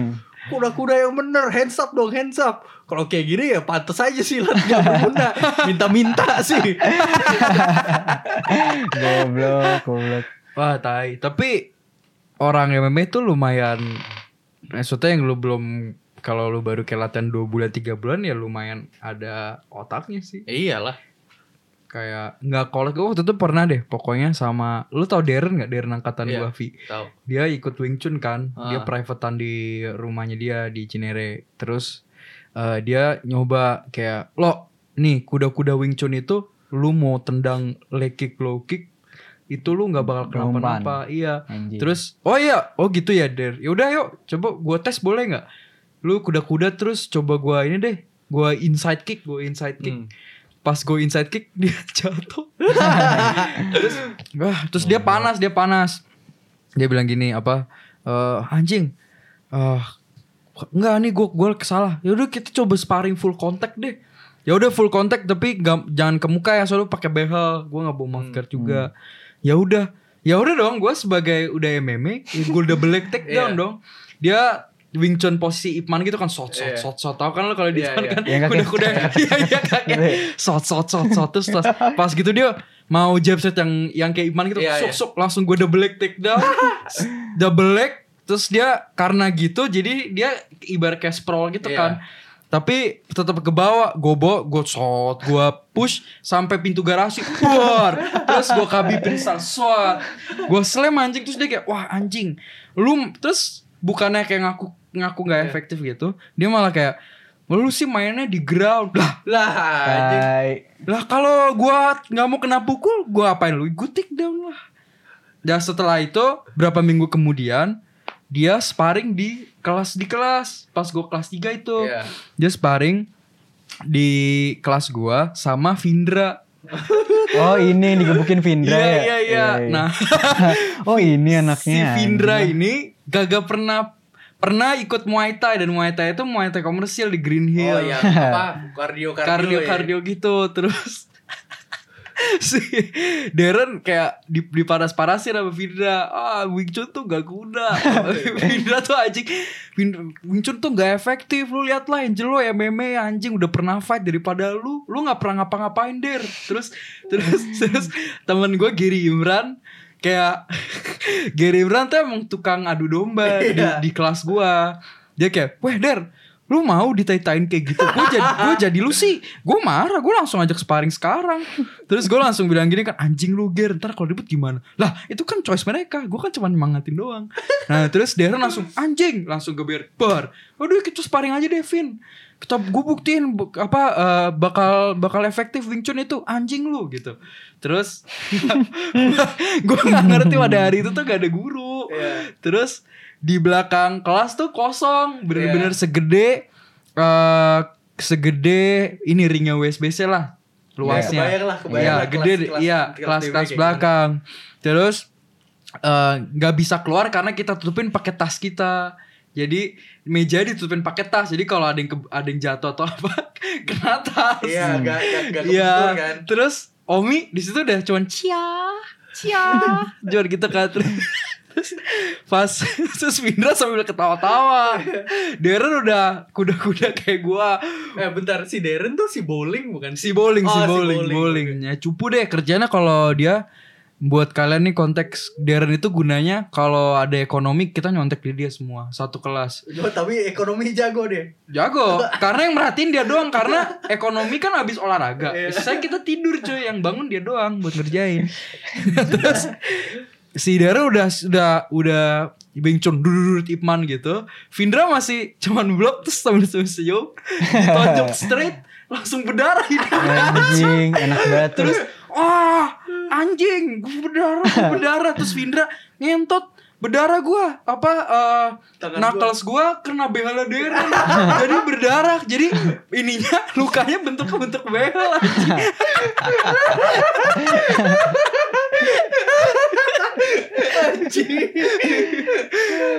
Kuda-kuda yang bener, hands up dong, hands up. Kalau kayak gini ya pantas aja silat gak berguna. Minta-minta sih. goblok, goblok. wah tai tapi orang MMA tuh lumayan maksudnya yang lu belum kalau lu baru kayak latihan 2 bulan 3 bulan ya lumayan ada otaknya sih Ya iyalah. Kayak nggak kolek gue waktu itu pernah deh pokoknya sama lu tau Darren nggak Darren angkatan Iya. gua Vi Tahu. dia ikut Wing Chun kan dia Ah. privatean di rumahnya dia di Cinere terus eh, dia nyoba kayak lo nih kuda-kuda Wing Chun itu lu mau tendang leg kick low kick itu lu nggak bakal kenapa-napa iya Anjing. terus oh iya oh gitu ya Der yaudah yuk coba gua tes boleh nggak lu kuda-kuda terus coba gua ini deh gua inside kick gua inside kick Hmm. Pas gue inside kick dia jatuh. Terus wah terus dia panas dia panas. Dia bilang gini apa eh anjing eh enggak nih gue gue kesalah. Ya udah kita coba sparring full contact deh. Ya udah full contact tapi nggak jangan ke muka ya soalnya pakai behel gue nggak bawa masker juga. ya udah ya udah dong gue sebagai udah MMA ya gue double leg take down Iya. dong. Dia Wing Chun posisi Ip Man gitu kan shot shot Iya. shot shot tahu kan lo kalau di Iya, Jepang iya. kan? Yang kaki kuda kuda iya iya kakek shot shot shot shot terus pas, pas gitu dia mau jab shot yang yang kayak Ip Man gitu Iya, sok iya. sok langsung gue double leg take down. Double leg terus dia karena gitu jadi dia ibarat kayak sprawl gitu Iya. kan. Tapi tetap ke bawah gue bawa gue shot gue push sampai pintu garasi buar terus gue kabipin shot. Gue slam anjing terus dia kayak wah anjing. Lu terus bukannya kayak ngaku ngaku nggak Iya. efektif gitu dia malah kayak lu sih mainnya di ground lah Lah, lah kalau gua nggak mau kena pukul gua apain lu gue take down lah dan setelah itu berapa minggu kemudian dia sparring di kelas di kelas pas gua kelas 3 itu Iya. dia sparring di kelas gua sama Vindra Oh ini yang digebukin Vindra iya ya? iya iya nah Oh ini si anaknya. Vindra anjing. ini gagak pernah pernah ikut Muay Thai dan Muay Thai itu Muay Thai komersil di Green Hill. Oh iya, apa? Kardio kardio. kardio ya? kardio gitu terus. Si Darren kayak di, di paras parasin sama Vindra ah Wing Chun tuh gak guna. Vindra tuh anjing. Wing Chun tuh gak efektif. Lu lihat lah Angel lo MMA anjing udah pernah fight daripada lu. Lu nggak pernah ngapa-ngapain Der. Terus terus terus temen gue Gary Imran kayak Gary Imran tuh emang tukang adu domba di, Iya. di kelas gua dia kayak weh Der lu mau ditai-tain kayak gitu? Gue jadi gue jadi lu sih. Gue marah gue langsung ajak sparring sekarang. Terus gue langsung bilang gini kan anjing lu ger ntar kalau ribut gimana? Lah itu kan choice mereka. Gue kan cuma nyemangatin doang. Nah terus Darren langsung anjing langsung geber bar. Waduh kita sparring aja Devin kita gue buktiin bu- apa eh, bakal bakal efektif Wing Chun itu anjing lu gitu. Terus gue nggak ngerti pada hari itu tuh gak ada guru. Iya. terus di belakang kelas tuh kosong bener-bener Iya. segede eh segede ini ringnya WSBC lah luasnya. Kebayang lah, kebayang Iya, lah gede kelas- iya kelas- kelas belakang. Terus eh, nggak bisa keluar karena kita tutupin pakai tas kita. Jadi meja ditutupin pakai tas. Jadi kalau ada yang ke- ada yang jatuh atau apa kena tas. Iya, gak gak gak Iya, kan. terus Omi di situ udah cuman cia, cia, jual gitu kan. Terus pas terus Vindra sambil ketawa-tawa. Darren udah kuda-kuda kayak gua. Eh bentar si Darren tuh si bowling bukan Si bowling, si Oh, si bowling, bowling, bowlingnya cupu deh kerjanya kalau dia buat kalian nih konteks Darren itu gunanya kalau ada ekonomi kita nyontek di dia semua satu kelas Oh, tapi ekonomi jago deh. Jago, karena yang merhatiin dia doang karena ekonomi kan habis olahraga. Iya. Saya kita tidur cuy, yang bangun dia doang buat ngerjain. Terus si Dara udah udah udah Bing Chun dudut Ipman gitu. Vindra masih cuman blok terus sambil senyum, ditonjok straight langsung berdarah hidungnya. Anjing, enak banget Terus wah anjing gue berdarah gue berdarah. Terus Vindra ngentot berdarah gua. Apa eh Tangan knuckles gua kena behel Darren jadi berdarah jadi ininya lukanya bentuk bentuk behel anjing.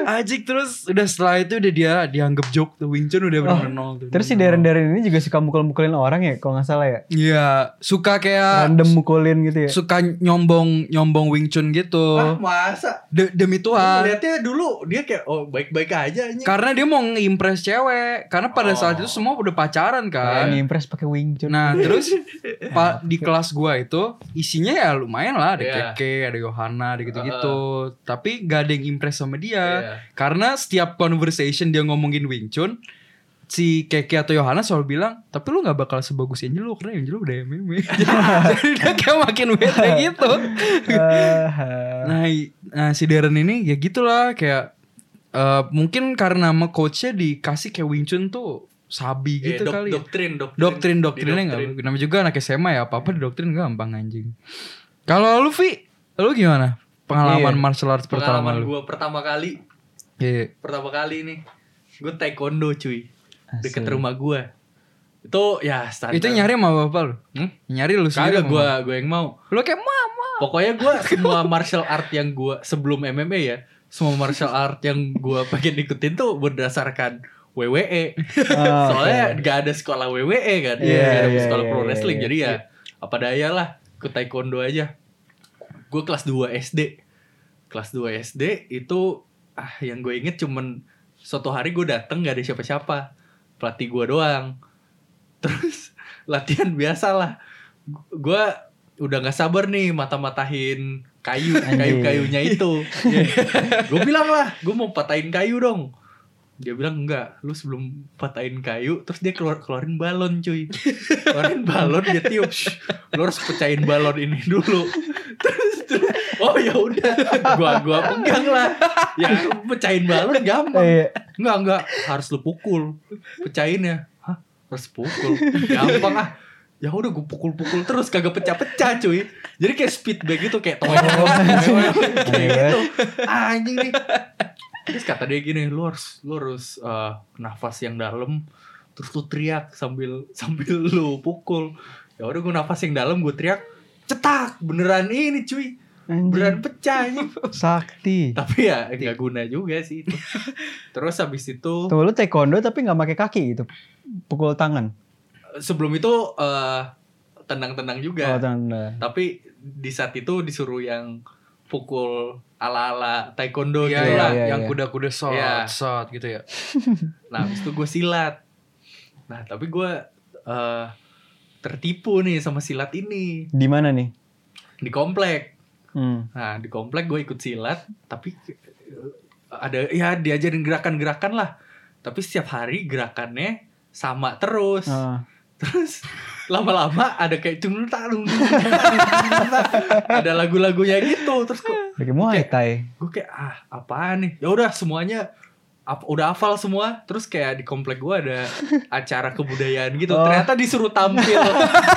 Anjing terus udah setelah itu udah dia dianggap joke tuh Wing Chun udah bener-bener nol tuh. Oh, Terus si Darren Darren ini juga suka mukul-mukulin orang ya kalau nggak salah ya. Iya, suka kayak Random mukulin gitu ya. suka nyombong nyombong Wing Chun gitu. Ah, masa? De- demi Tuhan. Lihatnya dulu dia kayak oh baik-baik aja anjing. Karena dia mau nge-impress cewek. Karena pada saat Oh. itu semua udah pacaran kan. ngimpress pakai wing chun. Nah terus pa- di kelas gua itu isinya ya lumayan lah ada Iya. Keke, ada Yohana, ada gitu-gitu. Tapi gak ada yang impress sama dia. Iya. Karena setiap conversation dia ngomongin Wing Chun, si Keke atau Yohana selalu bilang, tapi lu gak bakal sebagus Angelo karena Angelo udah MMA. Jadi dia kayak makin bete gitu. Ah, Nah, nah si Darren ini ya gitulah kayak eh, mungkin karena sama coachnya dikasih kayak Wing Chun tuh sabi Iya, gitu dok- kali ya. doktrin, doktrin. Doktrin doktrinnya Didoktrin. nggak. Namanya juga anak SMA ya apa apa doktrin gampang anjing. Kalau lu Vi, lu gimana? Pengalaman Iya. martial arts pertama Pengalaman lu? gue pertama kali, Iya. pertama kali nih, gue taekwondo cuy, deket Asik. rumah gue. Itu ya standar. Itu nyari sama bapak lu? Hmm? Nyari lu sendiri Kagak gue gue yang mau. Lu kayak mama. Pokoknya gue semua martial art yang gue sebelum MMA ya, semua martial art yang gue pengen ikutin tuh berdasarkan WWE. Ah, Soalnya oke. gak ada sekolah WWE kan, Iya, Gak ada iya, sekolah iya, pro iya, wrestling. iya. Jadi ya apa daya lah, ke taekwondo aja. Gue kelas 2 SD. kelas 2 SD itu ah yang gue inget cuman suatu hari gue dateng gak ada siapa-siapa. Pelatih gue doang. Terus latihan biasa lah gue udah nggak sabar nih mata-matahin kayu kayu-kayunya itu. Gue bilang lah gue mau patahin kayu dong dia bilang enggak lu sebelum patahin kayu terus dia keluar keluarin balon cuy. Keluarin balon dia tiup. "Shh, lu harus pecahin balon ini dulu. Terus, terus oh ya udah gua gua pegang lah. Ya pecahin balon gampang. Iya. enggak enggak harus lu pukul. Pecahinnya hah harus pukul. Gampang ah. Ya udah gue pukul-pukul terus kagak pecah-pecah cuy. Jadi kayak speedback gitu kayak toy kayak gitu. Ah, anjing nih terus kata dia gini lu harus lu harus eh, nafas yang dalam terus lu teriak sambil sambil lu pukul ya udah gue nafas yang dalam gue teriak cetak beneran ini cuy beneran pecah anjing Sakti. tapi ya nggak guna juga sih itu terus habis itu Tuh lu taekwondo tapi nggak pakai kaki gitu. Pukul tangan. sebelum itu eh, tenang-tenang juga Oh, tanda. tapi di saat itu disuruh yang pukul ala-ala taekwondo Iya, gitu iya, lah iya, yang iya. kuda-kuda shot, Iya. shot gitu ya. nah habis itu gue silat nah tapi gue eh, tertipu nih sama silat ini Di mana nih? di komplek Hmm. nah di komplek gue ikut silat tapi eh, ada ya diajarin gerakan-gerakan lah tapi setiap hari gerakannya sama terus Ah. terus lama-lama ada kayak cung talung ada lagu-lagunya gitu terus gue Pakai Muay Thai. gue kayak ah apaan nih ya udah semuanya ap- udah hafal semua terus kayak di komplek gue ada acara kebudayaan gitu Oh. ternyata disuruh tampil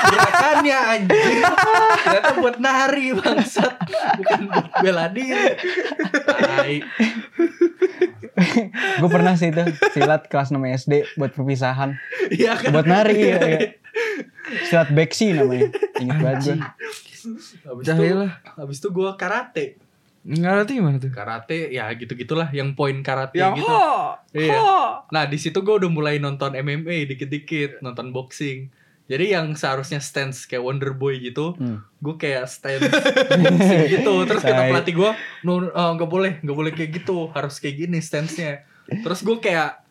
gerakannya anjing ternyata buat nari bangsat bukan buat bela diri. Gue pernah sih itu silat kelas 6 SD buat perpisahan. Iya kan Buat nari iya, iya. Silat beksi namanya. Ingat banget gue. habis itu lah. habis itu gue karate Ngerti gimana tuh? karate ya gitu gitulah yang poin karate Yang gitu ho, Iya. ho. Nah di situ gue udah mulai nonton MMA dikit-dikit, nonton boxing. Jadi yang seharusnya stance kayak Wonder Boy gitu, Hmm. gue kayak stance boxing gitu. Terus kata pelatih gue, no eh, nggak boleh, nggak boleh kayak gitu, harus kayak gini stance-nya. Terus gue kayak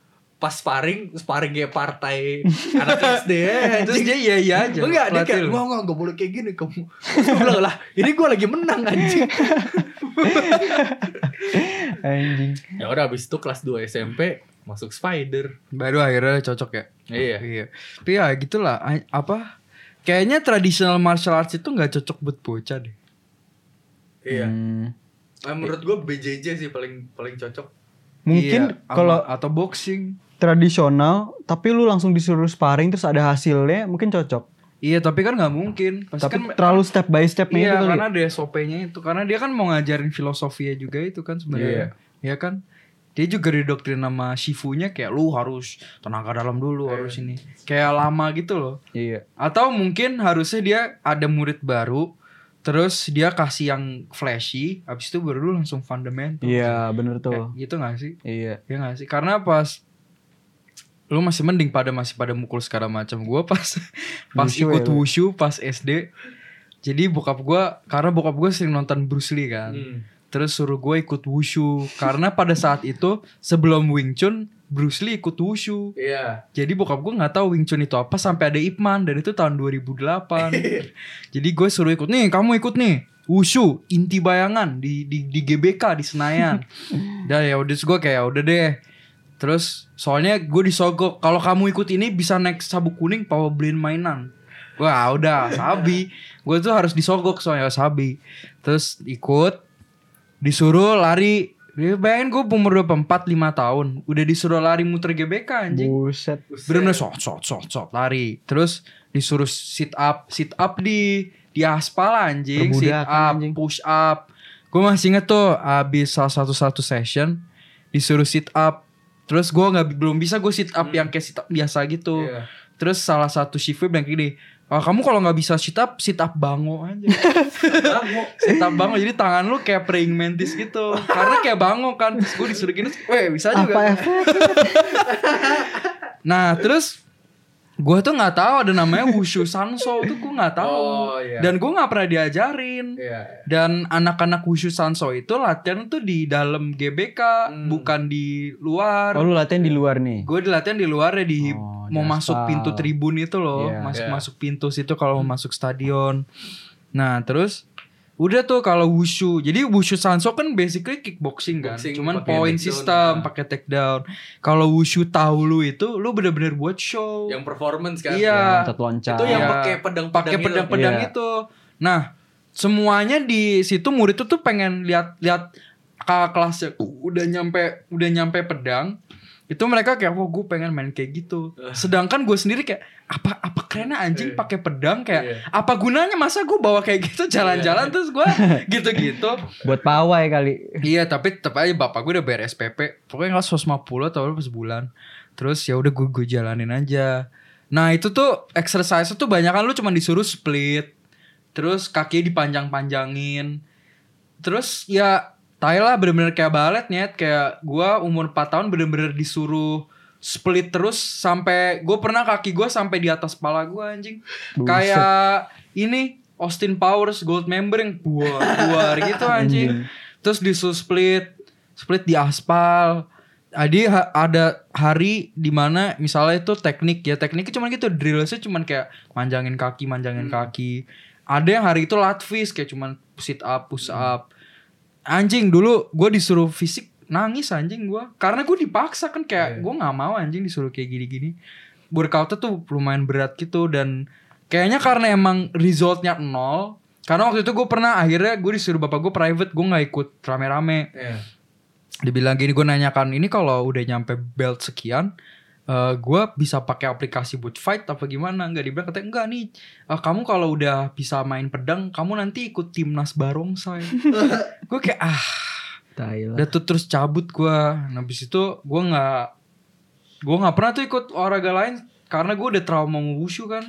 pas sparring, sparring kayak partai anak SD ya. Terus dia iya iya aja. Enggak, dia kayak, enggak, enggak, enggak boleh kayak gini kamu. Gue bilang, lah ini gue lagi menang anjing. Anjing. ya udah abis itu kelas 2 SMP, masuk Spider. Baru akhirnya cocok ya. Iya. Iya. Tapi ya gitulah a- apa Kayaknya traditional martial arts itu nggak cocok buat bocah deh. Iya. Hmm. Eh, menurut gue BJJ sih paling paling cocok. Mungkin Iya, kalau atau boxing. Tradisional tapi lu langsung disuruh sparring terus ada hasilnya mungkin cocok. Iya, tapi kan nggak mungkin. Pasti Tapi kan terlalu step by stepnya Iya, itu kali. karena ada SOP-nya itu. Karena dia kan mau ngajarin filosofinya juga itu kan sebenarnya. Iya kan? Dia juga didoktrin sama Shifunya kayak lu harus tenaga dalam dulu, harus ini. Kayak lama gitu loh. Iya. Atau mungkin harusnya dia ada murid baru, terus dia kasih yang flashy, habis itu baru lu langsung fundamental. Iya, bener Kayak tuh. gitu gak sih? Iya. Ya gak sih? Karena pas lu masih mending pada masih pada mukul segala macam. Gua pas pas Wushu ikut ya lu? wushu pas SD. Jadi bokap gua karena bokap gua sering nonton Bruce Lee kan. Terus suruh gue ikut wushu karena pada saat itu sebelum Wing Chun Bruce Lee ikut wushu. Iya. Jadi bokap gue nggak tahu Wing Chun itu apa sampai ada Ip Man dan itu tahun 2008. Jadi gue suruh ikut nih, kamu ikut nih. Wushu inti bayangan di di, di GBK di Senayan. Dan ya udah gue kayak udah deh. Terus soalnya gue disogok kalau kamu ikut ini bisa naik sabuk kuning pawa beliin mainan. Wah udah sabi. Gue tuh harus disogok soalnya sabi. Terus ikut disuruh lari. Ya, bayangin gue umur 24 5 tahun udah disuruh lari muter GBK anjing. Buset. Bener-bener shot shot shot shot lari. Terus disuruh sit up, sit up di di aspal anjing, sit up, anjing. push up. Gue masih inget tuh abis salah satu satu session disuruh sit up. Terus gue nggak belum bisa gue sit up yang kayak sit up biasa gitu. Iya. Terus salah satu shiftnya bilang gini, "Ah, kamu kalau nggak bisa sit up, sit up bango aja. sit up bango jadi tangan lu kayak praying mantis gitu. Karena kayak bango kan. Terus gue disuruh gini, weh bisa juga. Apa? Nah terus Gue tuh nggak tahu ada namanya wushu sanso tuh gue nggak tahu. Oh, iya. Dan gue nggak pernah diajarin. Iya. Dan anak-anak wushu sanso itu latihan tuh di dalam GBK, Hmm. bukan di luar. Oh lu latihan di luar nih. Gue latihan di luar ya di Oh, mau masuk pintu tribun itu loh, Iya. masuk Iya. masuk pintu situ kalau mau masuk stadion. Nah terus udah tuh kalau wushu, jadi wushu sanso kan basically kickboxing kan, Boxing, cuman point system, nah. pakai takedown. Kalau wushu tahu lu itu, lu bener-bener buat show. Yang performance kan. Iya. Loncat-loncat. Itu yang Iya. pakai pedang-pedang pakai itu. pedang-pedang Iya. itu. Nah, semuanya di situ murid tuh tuh pengen lihat lihat kakak kelasnya udah nyampe udah nyampe pedang itu mereka kayak wah gue pengen main kayak gitu. Sedangkan gue sendiri kayak apa apa kerennya anjing Iya. pakai pedang kayak Iya. apa gunanya masa gue bawa kayak gitu jalan-jalan? Terus gue gitu-gitu. Buat pawai kali. iya tapi tetap aja bapak gue udah bayar SPP pokoknya kelas 150 atau berapa sebulan. Terus ya udah gue gue jalanin aja. Nah itu tuh exercise tuh banyak kan lu cuma disuruh split. Terus kaki dipanjang-panjangin. Terus ya tai lah bener-bener kayak balet nyet. Kayak gua umur 4 tahun bener-bener disuruh split terus sampai gue pernah kaki gue sampai di atas kepala gue anjing. Buset. kayak ini Austin Powers gold member yang buar buar gitu anjing. Terus disuruh split split di aspal. Adi ha- ada hari di mana misalnya itu teknik ya tekniknya cuman gitu drillsnya cuman kayak manjangin kaki manjangin kaki. Ada yang hari itu latvis kayak cuman sit up push up anjing dulu gue disuruh fisik nangis anjing gue karena gue dipaksa kan kayak gue nggak mau anjing disuruh kayak gini-gini. Workoutnya tuh lumayan berat gitu dan kayaknya karena emang resultnya nol karena waktu itu gue pernah akhirnya gue disuruh bapak gue private gue nggak ikut rame-rame. Iya. dibilang gini gue nanyakan ini kalau udah nyampe belt sekian eh gue bisa pakai aplikasi buat fight apa gimana nggak dibilang katanya enggak nih eh, kamu kalau udah bisa main pedang kamu nanti ikut timnas barongsai gue kayak ah Tai lah. udah tuh terus cabut gue nah, habis itu gue nggak gue nggak pernah tuh ikut olahraga lain karena gue udah trauma wushu kan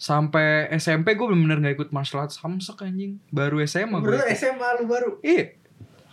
sampai SMP gue bener-bener nggak ikut martial arts samsek anjing baru SMA gue SMA lu baru. Iya.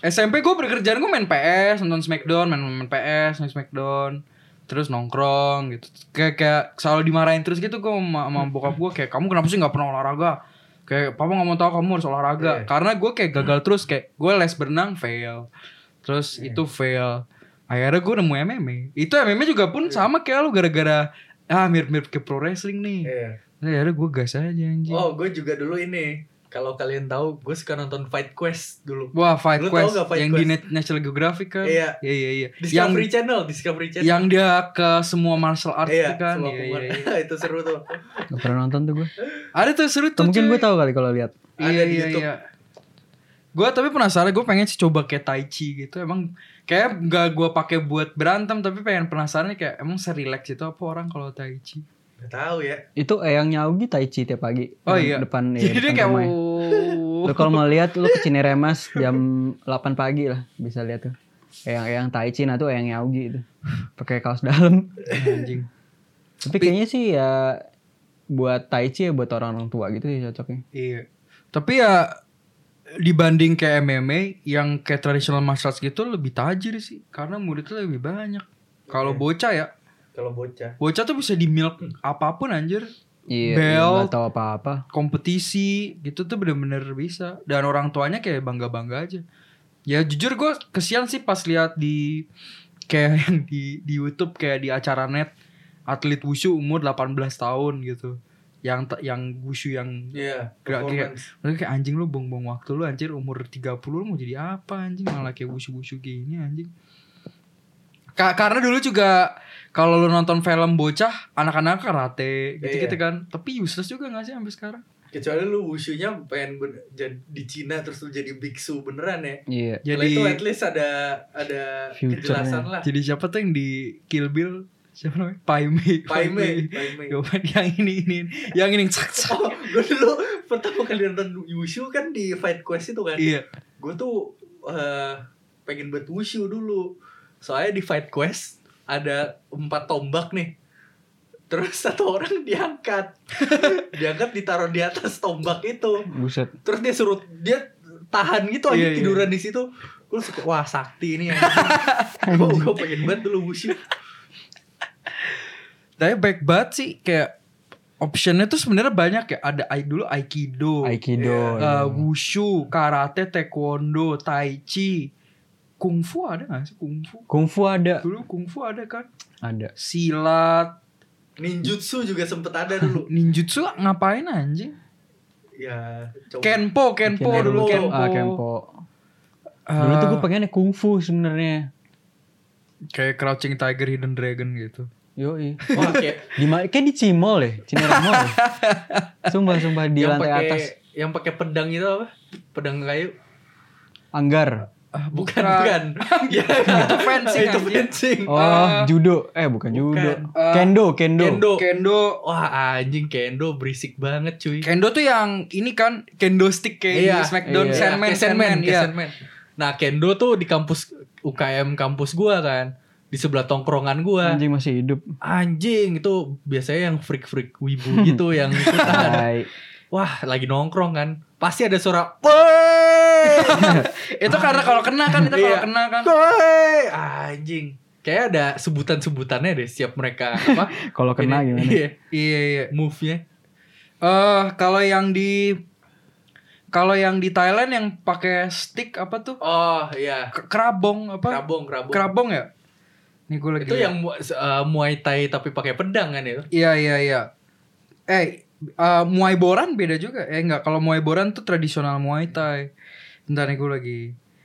SMP gue berkerjaan gue main PS, nonton Smackdown, main, main PS, main Smackdown. Terus nongkrong gitu. Kayak kayak selalu dimarahin terus gitu gue sama, sama bokap gue kayak kamu kenapa sih nggak pernah olahraga? Kayak papa nggak mau tahu kamu harus olahraga. Iya. Karena gue kayak gagal terus kayak gue les berenang fail. Terus itu fail. Akhirnya gue nemu MMA. Itu MMA juga pun sama kayak lu gara-gara ah mirip-mirip ke pro wrestling nih. Iya. Nah, akhirnya gue gas aja anjing. Oh, gue juga dulu ini. Kalau kalian tahu, gue suka nonton Fight Quest dulu. Wah, Fight Lu tahu Quest Fight yang di Quest? Net- National Geographic kan? Iya. Iya, iya, iya. Yang Discovery Channel, Discovery Channel. yang dia ke semua martial arts iya, kan. semua Iya, iya, pemain. iya. itu seru tuh. Gak pernah nonton tuh gue. Ada tuh seru tuh. Mungkin gue tahu kali kalau lihat. Iya, Ada di iya, YouTube. iya. Gue tapi penasaran, gue pengen sih coba kayak Tai Chi gitu. Emang kayak gak gue pakai buat berantem, tapi pengen penasaran kayak emang serileks itu apa orang kalau Tai Chi? Gak tahu ya. Itu Eyang Nyaugi tai chi tiap pagi. Oh iya. Depan ya, Jadi depan kayak rumah. Lu kalau mau lihat lu ke Cineremas jam 8 pagi lah bisa lihat tuh. Eyang Eyang tai chi nah tuh Eyang Nyaugi itu. Pakai kaos dalam. anjing. Tapi kayaknya sih ya buat tai chi ya buat orang-orang tua gitu sih cocoknya. Iya. Tapi ya dibanding kayak MMA yang kayak traditional martial arts gitu lebih tajir sih karena muridnya lebih banyak. Kalau Iya. bocah ya, Kalau bocah. bocah tuh bisa di milk apa pun anjir. Iya, Belt. nggak tahu apa-apa. kompetisi gitu tuh bener-bener bisa dan orang tuanya kayak bangga bangga aja ya jujur gue kesian sih pas lihat di kayak yang di di YouTube kayak di acara net atlet wushu umur 18 tahun gitu yang yang wushu yang Iya. Gak kayak mereka kayak anjing lu buang-buang waktu lu anjir umur 30 lu mau jadi apa anjing malah kayak wushu-wushu gini anjing Ka- karena dulu juga kalau lu nonton film bocah anak-anak karate gitu-gitu Iya. kan tapi useless juga gak sih sampai sekarang Kecuali lu wushunya pengen jadi di Cina terus lu jadi biksu beneran ya. Iya. Jadi itu at least ada ada kejelasan lah. jadi siapa tuh yang di Kill Bill siapa namanya Pai Mei Pai Mei, Pai Mei. yang ini ini yang ini cak cak Oh, gue dulu pertama kali nonton wushu kan di Fight Quest itu kan. iya Gue tuh eh, pengen buat wushu dulu. Soalnya di Fight Quest ada empat tombak nih. Terus satu orang diangkat. diangkat ditaruh di atas tombak itu. Buset. Terus dia suruh dia tahan gitu aja Iya, iya. tiduran di situ. Gue suka wah sakti ini yang gue gue pengen banget dulu wushu. Tapi baik banget sih kayak optionnya tuh sebenarnya banyak ya. Ada ai- dulu aikido, Aikido. ya. wushu, karate, taekwondo, tai chi, kungfu ada gak sih kungfu? Kungfu ada. Dulu kungfu ada kan? Ada. Silat, Ninjutsu juga sempet ada dulu. ninjutsu ngapain anjing? ya, coba. Kenpo, kenpo, Kenpo. dulu kenpo. Ah, Kenpo. Ah, Dulu tuh gue pengennya kungfu sebenarnya. kayak Crouching Tiger, Hidden Dragon gitu. Yoi. Wah, kayak Di kayak di Cimol ya, Cinere Mall. ya. Sumpah sumpah di yang lantai pakai atas. yang pakai pedang itu apa? Pedang kayu. Anggar. Ah, Bukan, bukan. ya, Itu fencing, itu fencing. Oh, Ah. judo. Eh, bukan, judo. Ah. kendo, kendo. Kendo. Kendo. Wah, anjing kendo berisik banget, cuy. Kendo tuh yang ini kan kendo stick kayak Iya, di Smackdown iya. Sandman, iya. Sandman. Nah, kendo tuh di kampus UKM kampus gua kan. Di sebelah tongkrongan gua. Anjing masih hidup. Anjing itu biasanya yang freak-freak wibu gitu yang ikutan. Wah, lagi nongkrong kan. Pasti ada suara "Woi!" itu karena kalau kena kan itu kalau Iya. kena kan. Woi! Anjing. Kayak ada sebutan-sebutannya deh setiap mereka apa? Kalau kena ini- gimana? Iya, Iya iya. move-nya. Eh kalau yang di kalau yang di Thailand yang pakai stick apa tuh? Oh, iya. K- Kerabong apa? Kerabong, kerabong. Kerabong ya? Nih gue lagi Itu liat. yang uh, Muay Thai tapi pakai pedang kan itu? Iya iya iya. Eh eh, Muay Boran beda juga. Eh enggak kalau Muay Boran tuh tradisional Muay Thai. Bentar nih gue lagi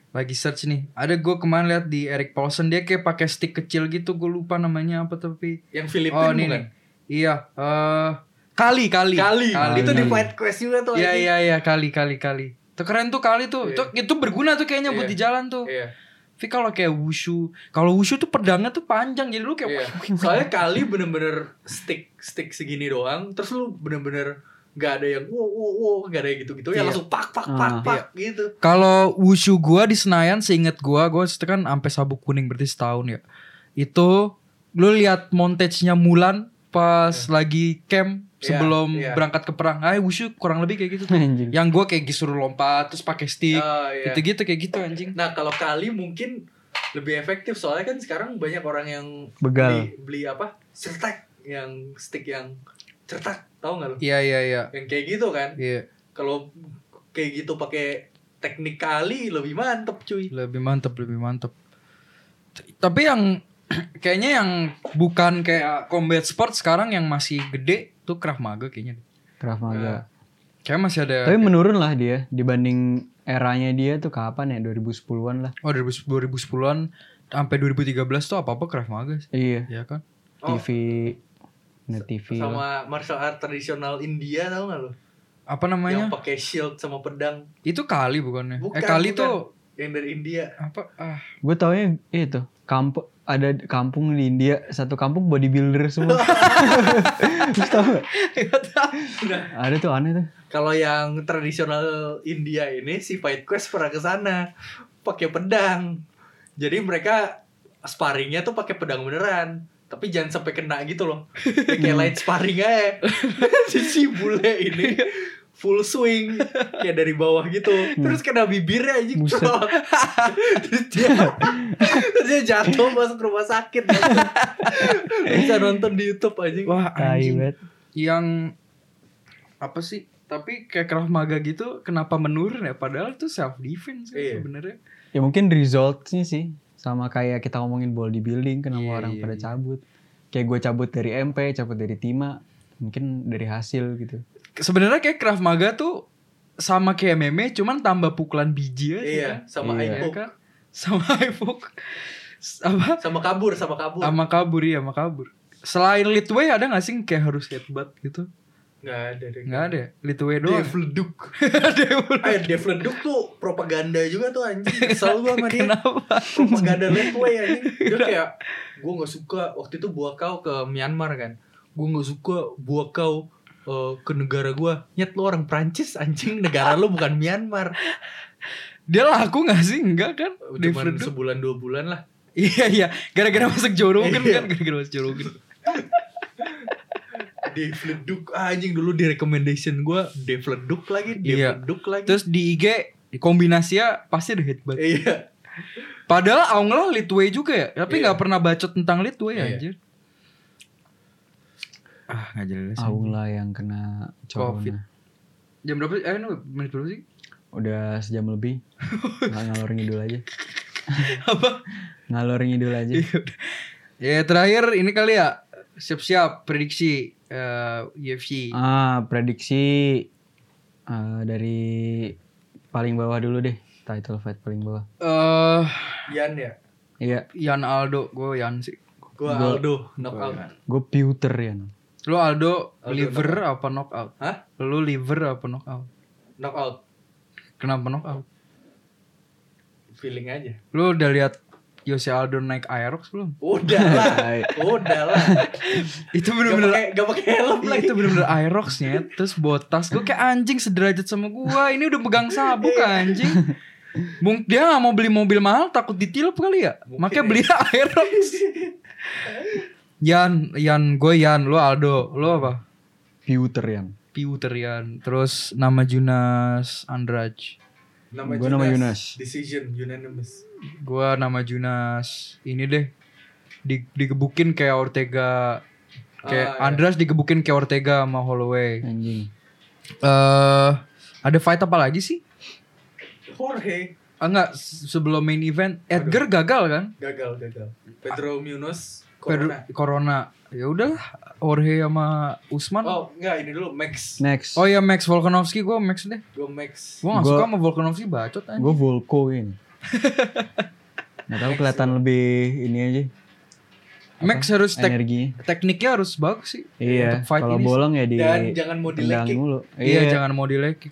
lagi search nih. Ada gue kemarin lihat di Eric Paulson dia kayak pakai stick kecil gitu. Gue lupa namanya apa tapi. Yang Filipina Oh ini bukan? nih. Iya. eh kali kali. Kali. Itu di Kali. Fight Quest juga tuh. Iya iya iya kali kali kali. Itu keren tuh kali tuh. Itu itu berguna tuh kayaknya buat Iya. di jalan tuh. Iya. Tapi kalau kayak wushu, kalau wushu tuh pedangnya tuh panjang jadi lu kayak Iya. Soalnya kali bener-bener stick stick segini doang, terus lu bener-bener nggak ada yang wow wow wow nggak ada yang gitu-gitu ya Iya. langsung pak pak pak Ah. pak gitu. Kalau wushu gua di Senayan seinget gua, gua itu kan sampai sabuk kuning berarti setahun ya. Itu lu lihat montage-nya Mulan pas lagi camp Iya, sebelum iya. berangkat ke perang. Ah, wushu kurang lebih kayak gitu tuh. Anjing. Yang gua kayak disuruh lompat terus pakai stick. Oh, iya. Gitu-gitu kayak gitu anjing. Nah kalau kali mungkin lebih efektif soalnya kan sekarang banyak orang yang Begal. beli, beli apa certak yang stick yang certak tahu nggak lo? Iya iya iya. Yang kayak gitu kan? Iya, Kalau kayak gitu pakai teknik kali lebih mantep cuy. lebih mantep, lebih mantep. Tapi yang kayaknya yang bukan kayak combat sport sekarang yang masih gede tuh Krav Maga kayaknya. Krav Maga. Nah, Kayak masih ada Tapi menurun lah dia dibanding eranya dia tuh kapan ya 2010-an lah. Oh 2000 2010-an sampai 2013 tuh apa-apa Krav Maga sih. Iya, Ya kan? Oh. TV net TV lah. Sama martial art tradisional India tahu nggak lo? Apa namanya? Yang pakai shield sama pedang. Itu kali bukannya? Bukan, eh kali bukan. tuh Yang dari India. apa? Ah, Gue taunya itu kampung ada kampung di India satu kampung bodybuilder semua. Terus tau gak? Nah, Ada tuh aneh tuh. kalau yang tradisional India ini si Fight Quest pernah ke sana pakai pedang. Jadi mereka sparringnya tuh pakai pedang beneran. Tapi jangan sampai kena gitu loh. Ya Kayak light sparring aja. si bule ini full swing kayak dari bawah gitu. Terus kena bibirnya aja. Terus dia terus dia jatuh masuk rumah sakit. Bisa nonton di YouTube aja. wah anjing. Yang apa sih? Tapi kayak Krav Maga gitu kenapa menurun ya? Padahal itu self defense Iya. sebenarnya. Ya mungkin resultnya sih sama kayak kita ngomongin bodybuilding kenapa Iya, orang iya, pada iya. cabut. Kayak gue cabut dari MP, cabut dari Tima, mungkin dari hasil gitu. Sebenarnya kayak Krav Maga tuh sama kayak meme cuman tambah pukulan biji aja Iya, kan? sama Iya. Ya iPhone. kan? Sama iPhone. apa? Sama kabur, sama kabur. Sama kabur ya, sama kabur. Selain Litway ada gak sih yang kayak harus headbutt gitu? Nggak ada deh. Nggak ada. ya? Litway doang. Dev Leduk. Eh, Dev Leduk tuh propaganda juga tuh anjing. Kesel gua sama dia. Kenapa? Propaganda Redway anjing. Dia kayak gua nggak suka waktu itu buah kau ke Myanmar kan. Gua nggak suka buah kau eh, ke negara gua. Nyet lu orang Prancis anjing, negara lu bukan Myanmar. Dia laku gak sih? Enggak kan? Cuman sebulan dua bulan lah. Iya iya, gara-gara masuk Jorogen Iya. kan, gara-gara masuk Jorogen. Dev Leduk ah, anjing dulu di recommendation gua Dev Leduk lagi, Dev Iya. Lagi. Terus di IG kombinasinya pasti ada headbutt. iya. Padahal Aung lah Litway juga ya, tapi Iya. nggak pernah bacot tentang Litway Iya. anjir. Ah nggak jelas. Aula yang kena Covid. corona. Jam berapa? sih? Eh menit berapa sih? Udah sejam lebih. Nggak ngalor ngidul aja. Apa? Ngalor ngidul aja. Ya terakhir ini kali ya siap-siap prediksi eh, UFC. Ah, prediksi eh, dari paling bawah dulu deh. Title fight paling bawah. Eh Yan ya. Iya, Yan Aldo, gue Yan sih. Gua Gua- Aldo knockout. gue Pewter ya. Lu Aldo, Aldo liver apa knockout? Hah? Lu liver apa knockout? Knockout. Kenapa knockout? Feeling aja. Lu udah lihat Yose Aldo naik Aerox belum? Udah lah. Udah lah. Itu bener-bener pakai gak pakai helm Iya, lagi. itu bener-bener Aeroxnya Terus botas Gue kayak anjing sederajat sama gua Ini udah pegang sabuk anjing Mung dia gak mau beli mobil mahal Takut ditilup kali ya Mungkin Makanya ya. beli Aerox Yan Yan Gue Yan Lu Aldo Lu apa? Pewter ya. Piuter Yan Terus nama Junas Andraj Nama Gua nama Yunas. Decision unanimous. Gue nama Junas Ini deh di, Digebukin kayak Ortega Kayak Ah, iya. Andras digebukin kayak Ortega sama Holloway Anjing. eh ada fight apa lagi sih? Jorge Ah, enggak, se- sebelum main event Edgar gagal kan? gagal gagal. Pedro Munoz Corona. Corona. Ya udahlah, Jorge sama Usman. Oh. Oh, enggak ini dulu Max. Next. ya Max Volkanovski gue Max deh. Gua Max. Gue gak Gua- suka sama Volkanovski bacot aja. Gue Volko ini. Gak tau kelihatan lebih ini aja Max harus tek energi. tekniknya harus bagus sih. Iya. Kalau bolong ya di Dan jangan mau dilekik. mulu. Iya, jangan mau dilekik.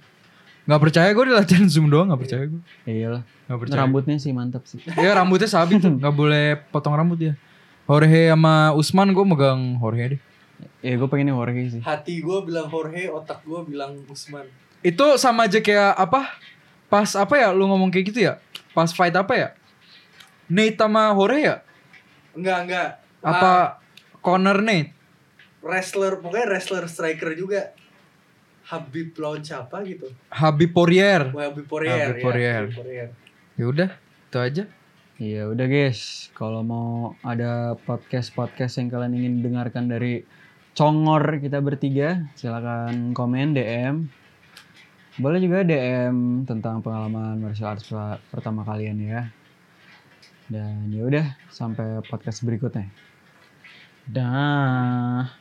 Gak percaya gue di latihan zoom doang gak percaya gue. Iyalah. Gak percaya. Rambutnya sih mantap sih. Iya rambutnya sabit tuh, gak boleh potong rambut ya. Jorge sama Usman gue megang Jorge deh. Ya gue pengennya Jorge sih. Hati gua bilang Jorge, otak gua bilang Usman. Itu sama aja kayak apa? Pas apa ya lu ngomong kayak gitu ya? Pas fight apa ya? Nate sama Jorge ya? Enggak, enggak. Ah, Apa Connor Nate? wrestler, pokoknya wrestler striker juga. Habib lawan siapa gitu? Habib Poirier. Wah, Habib Poirier. Habib ya, Poirier. Habib Poirier. Ya udah, itu aja. Iya udah guys, kalau mau ada podcast-podcast yang kalian ingin dengarkan dari Congor kita bertiga, silakan komen DM. Boleh juga DM tentang pengalaman martial arts per- pertama kalian ya. Dan ya udah sampai podcast berikutnya. Dah.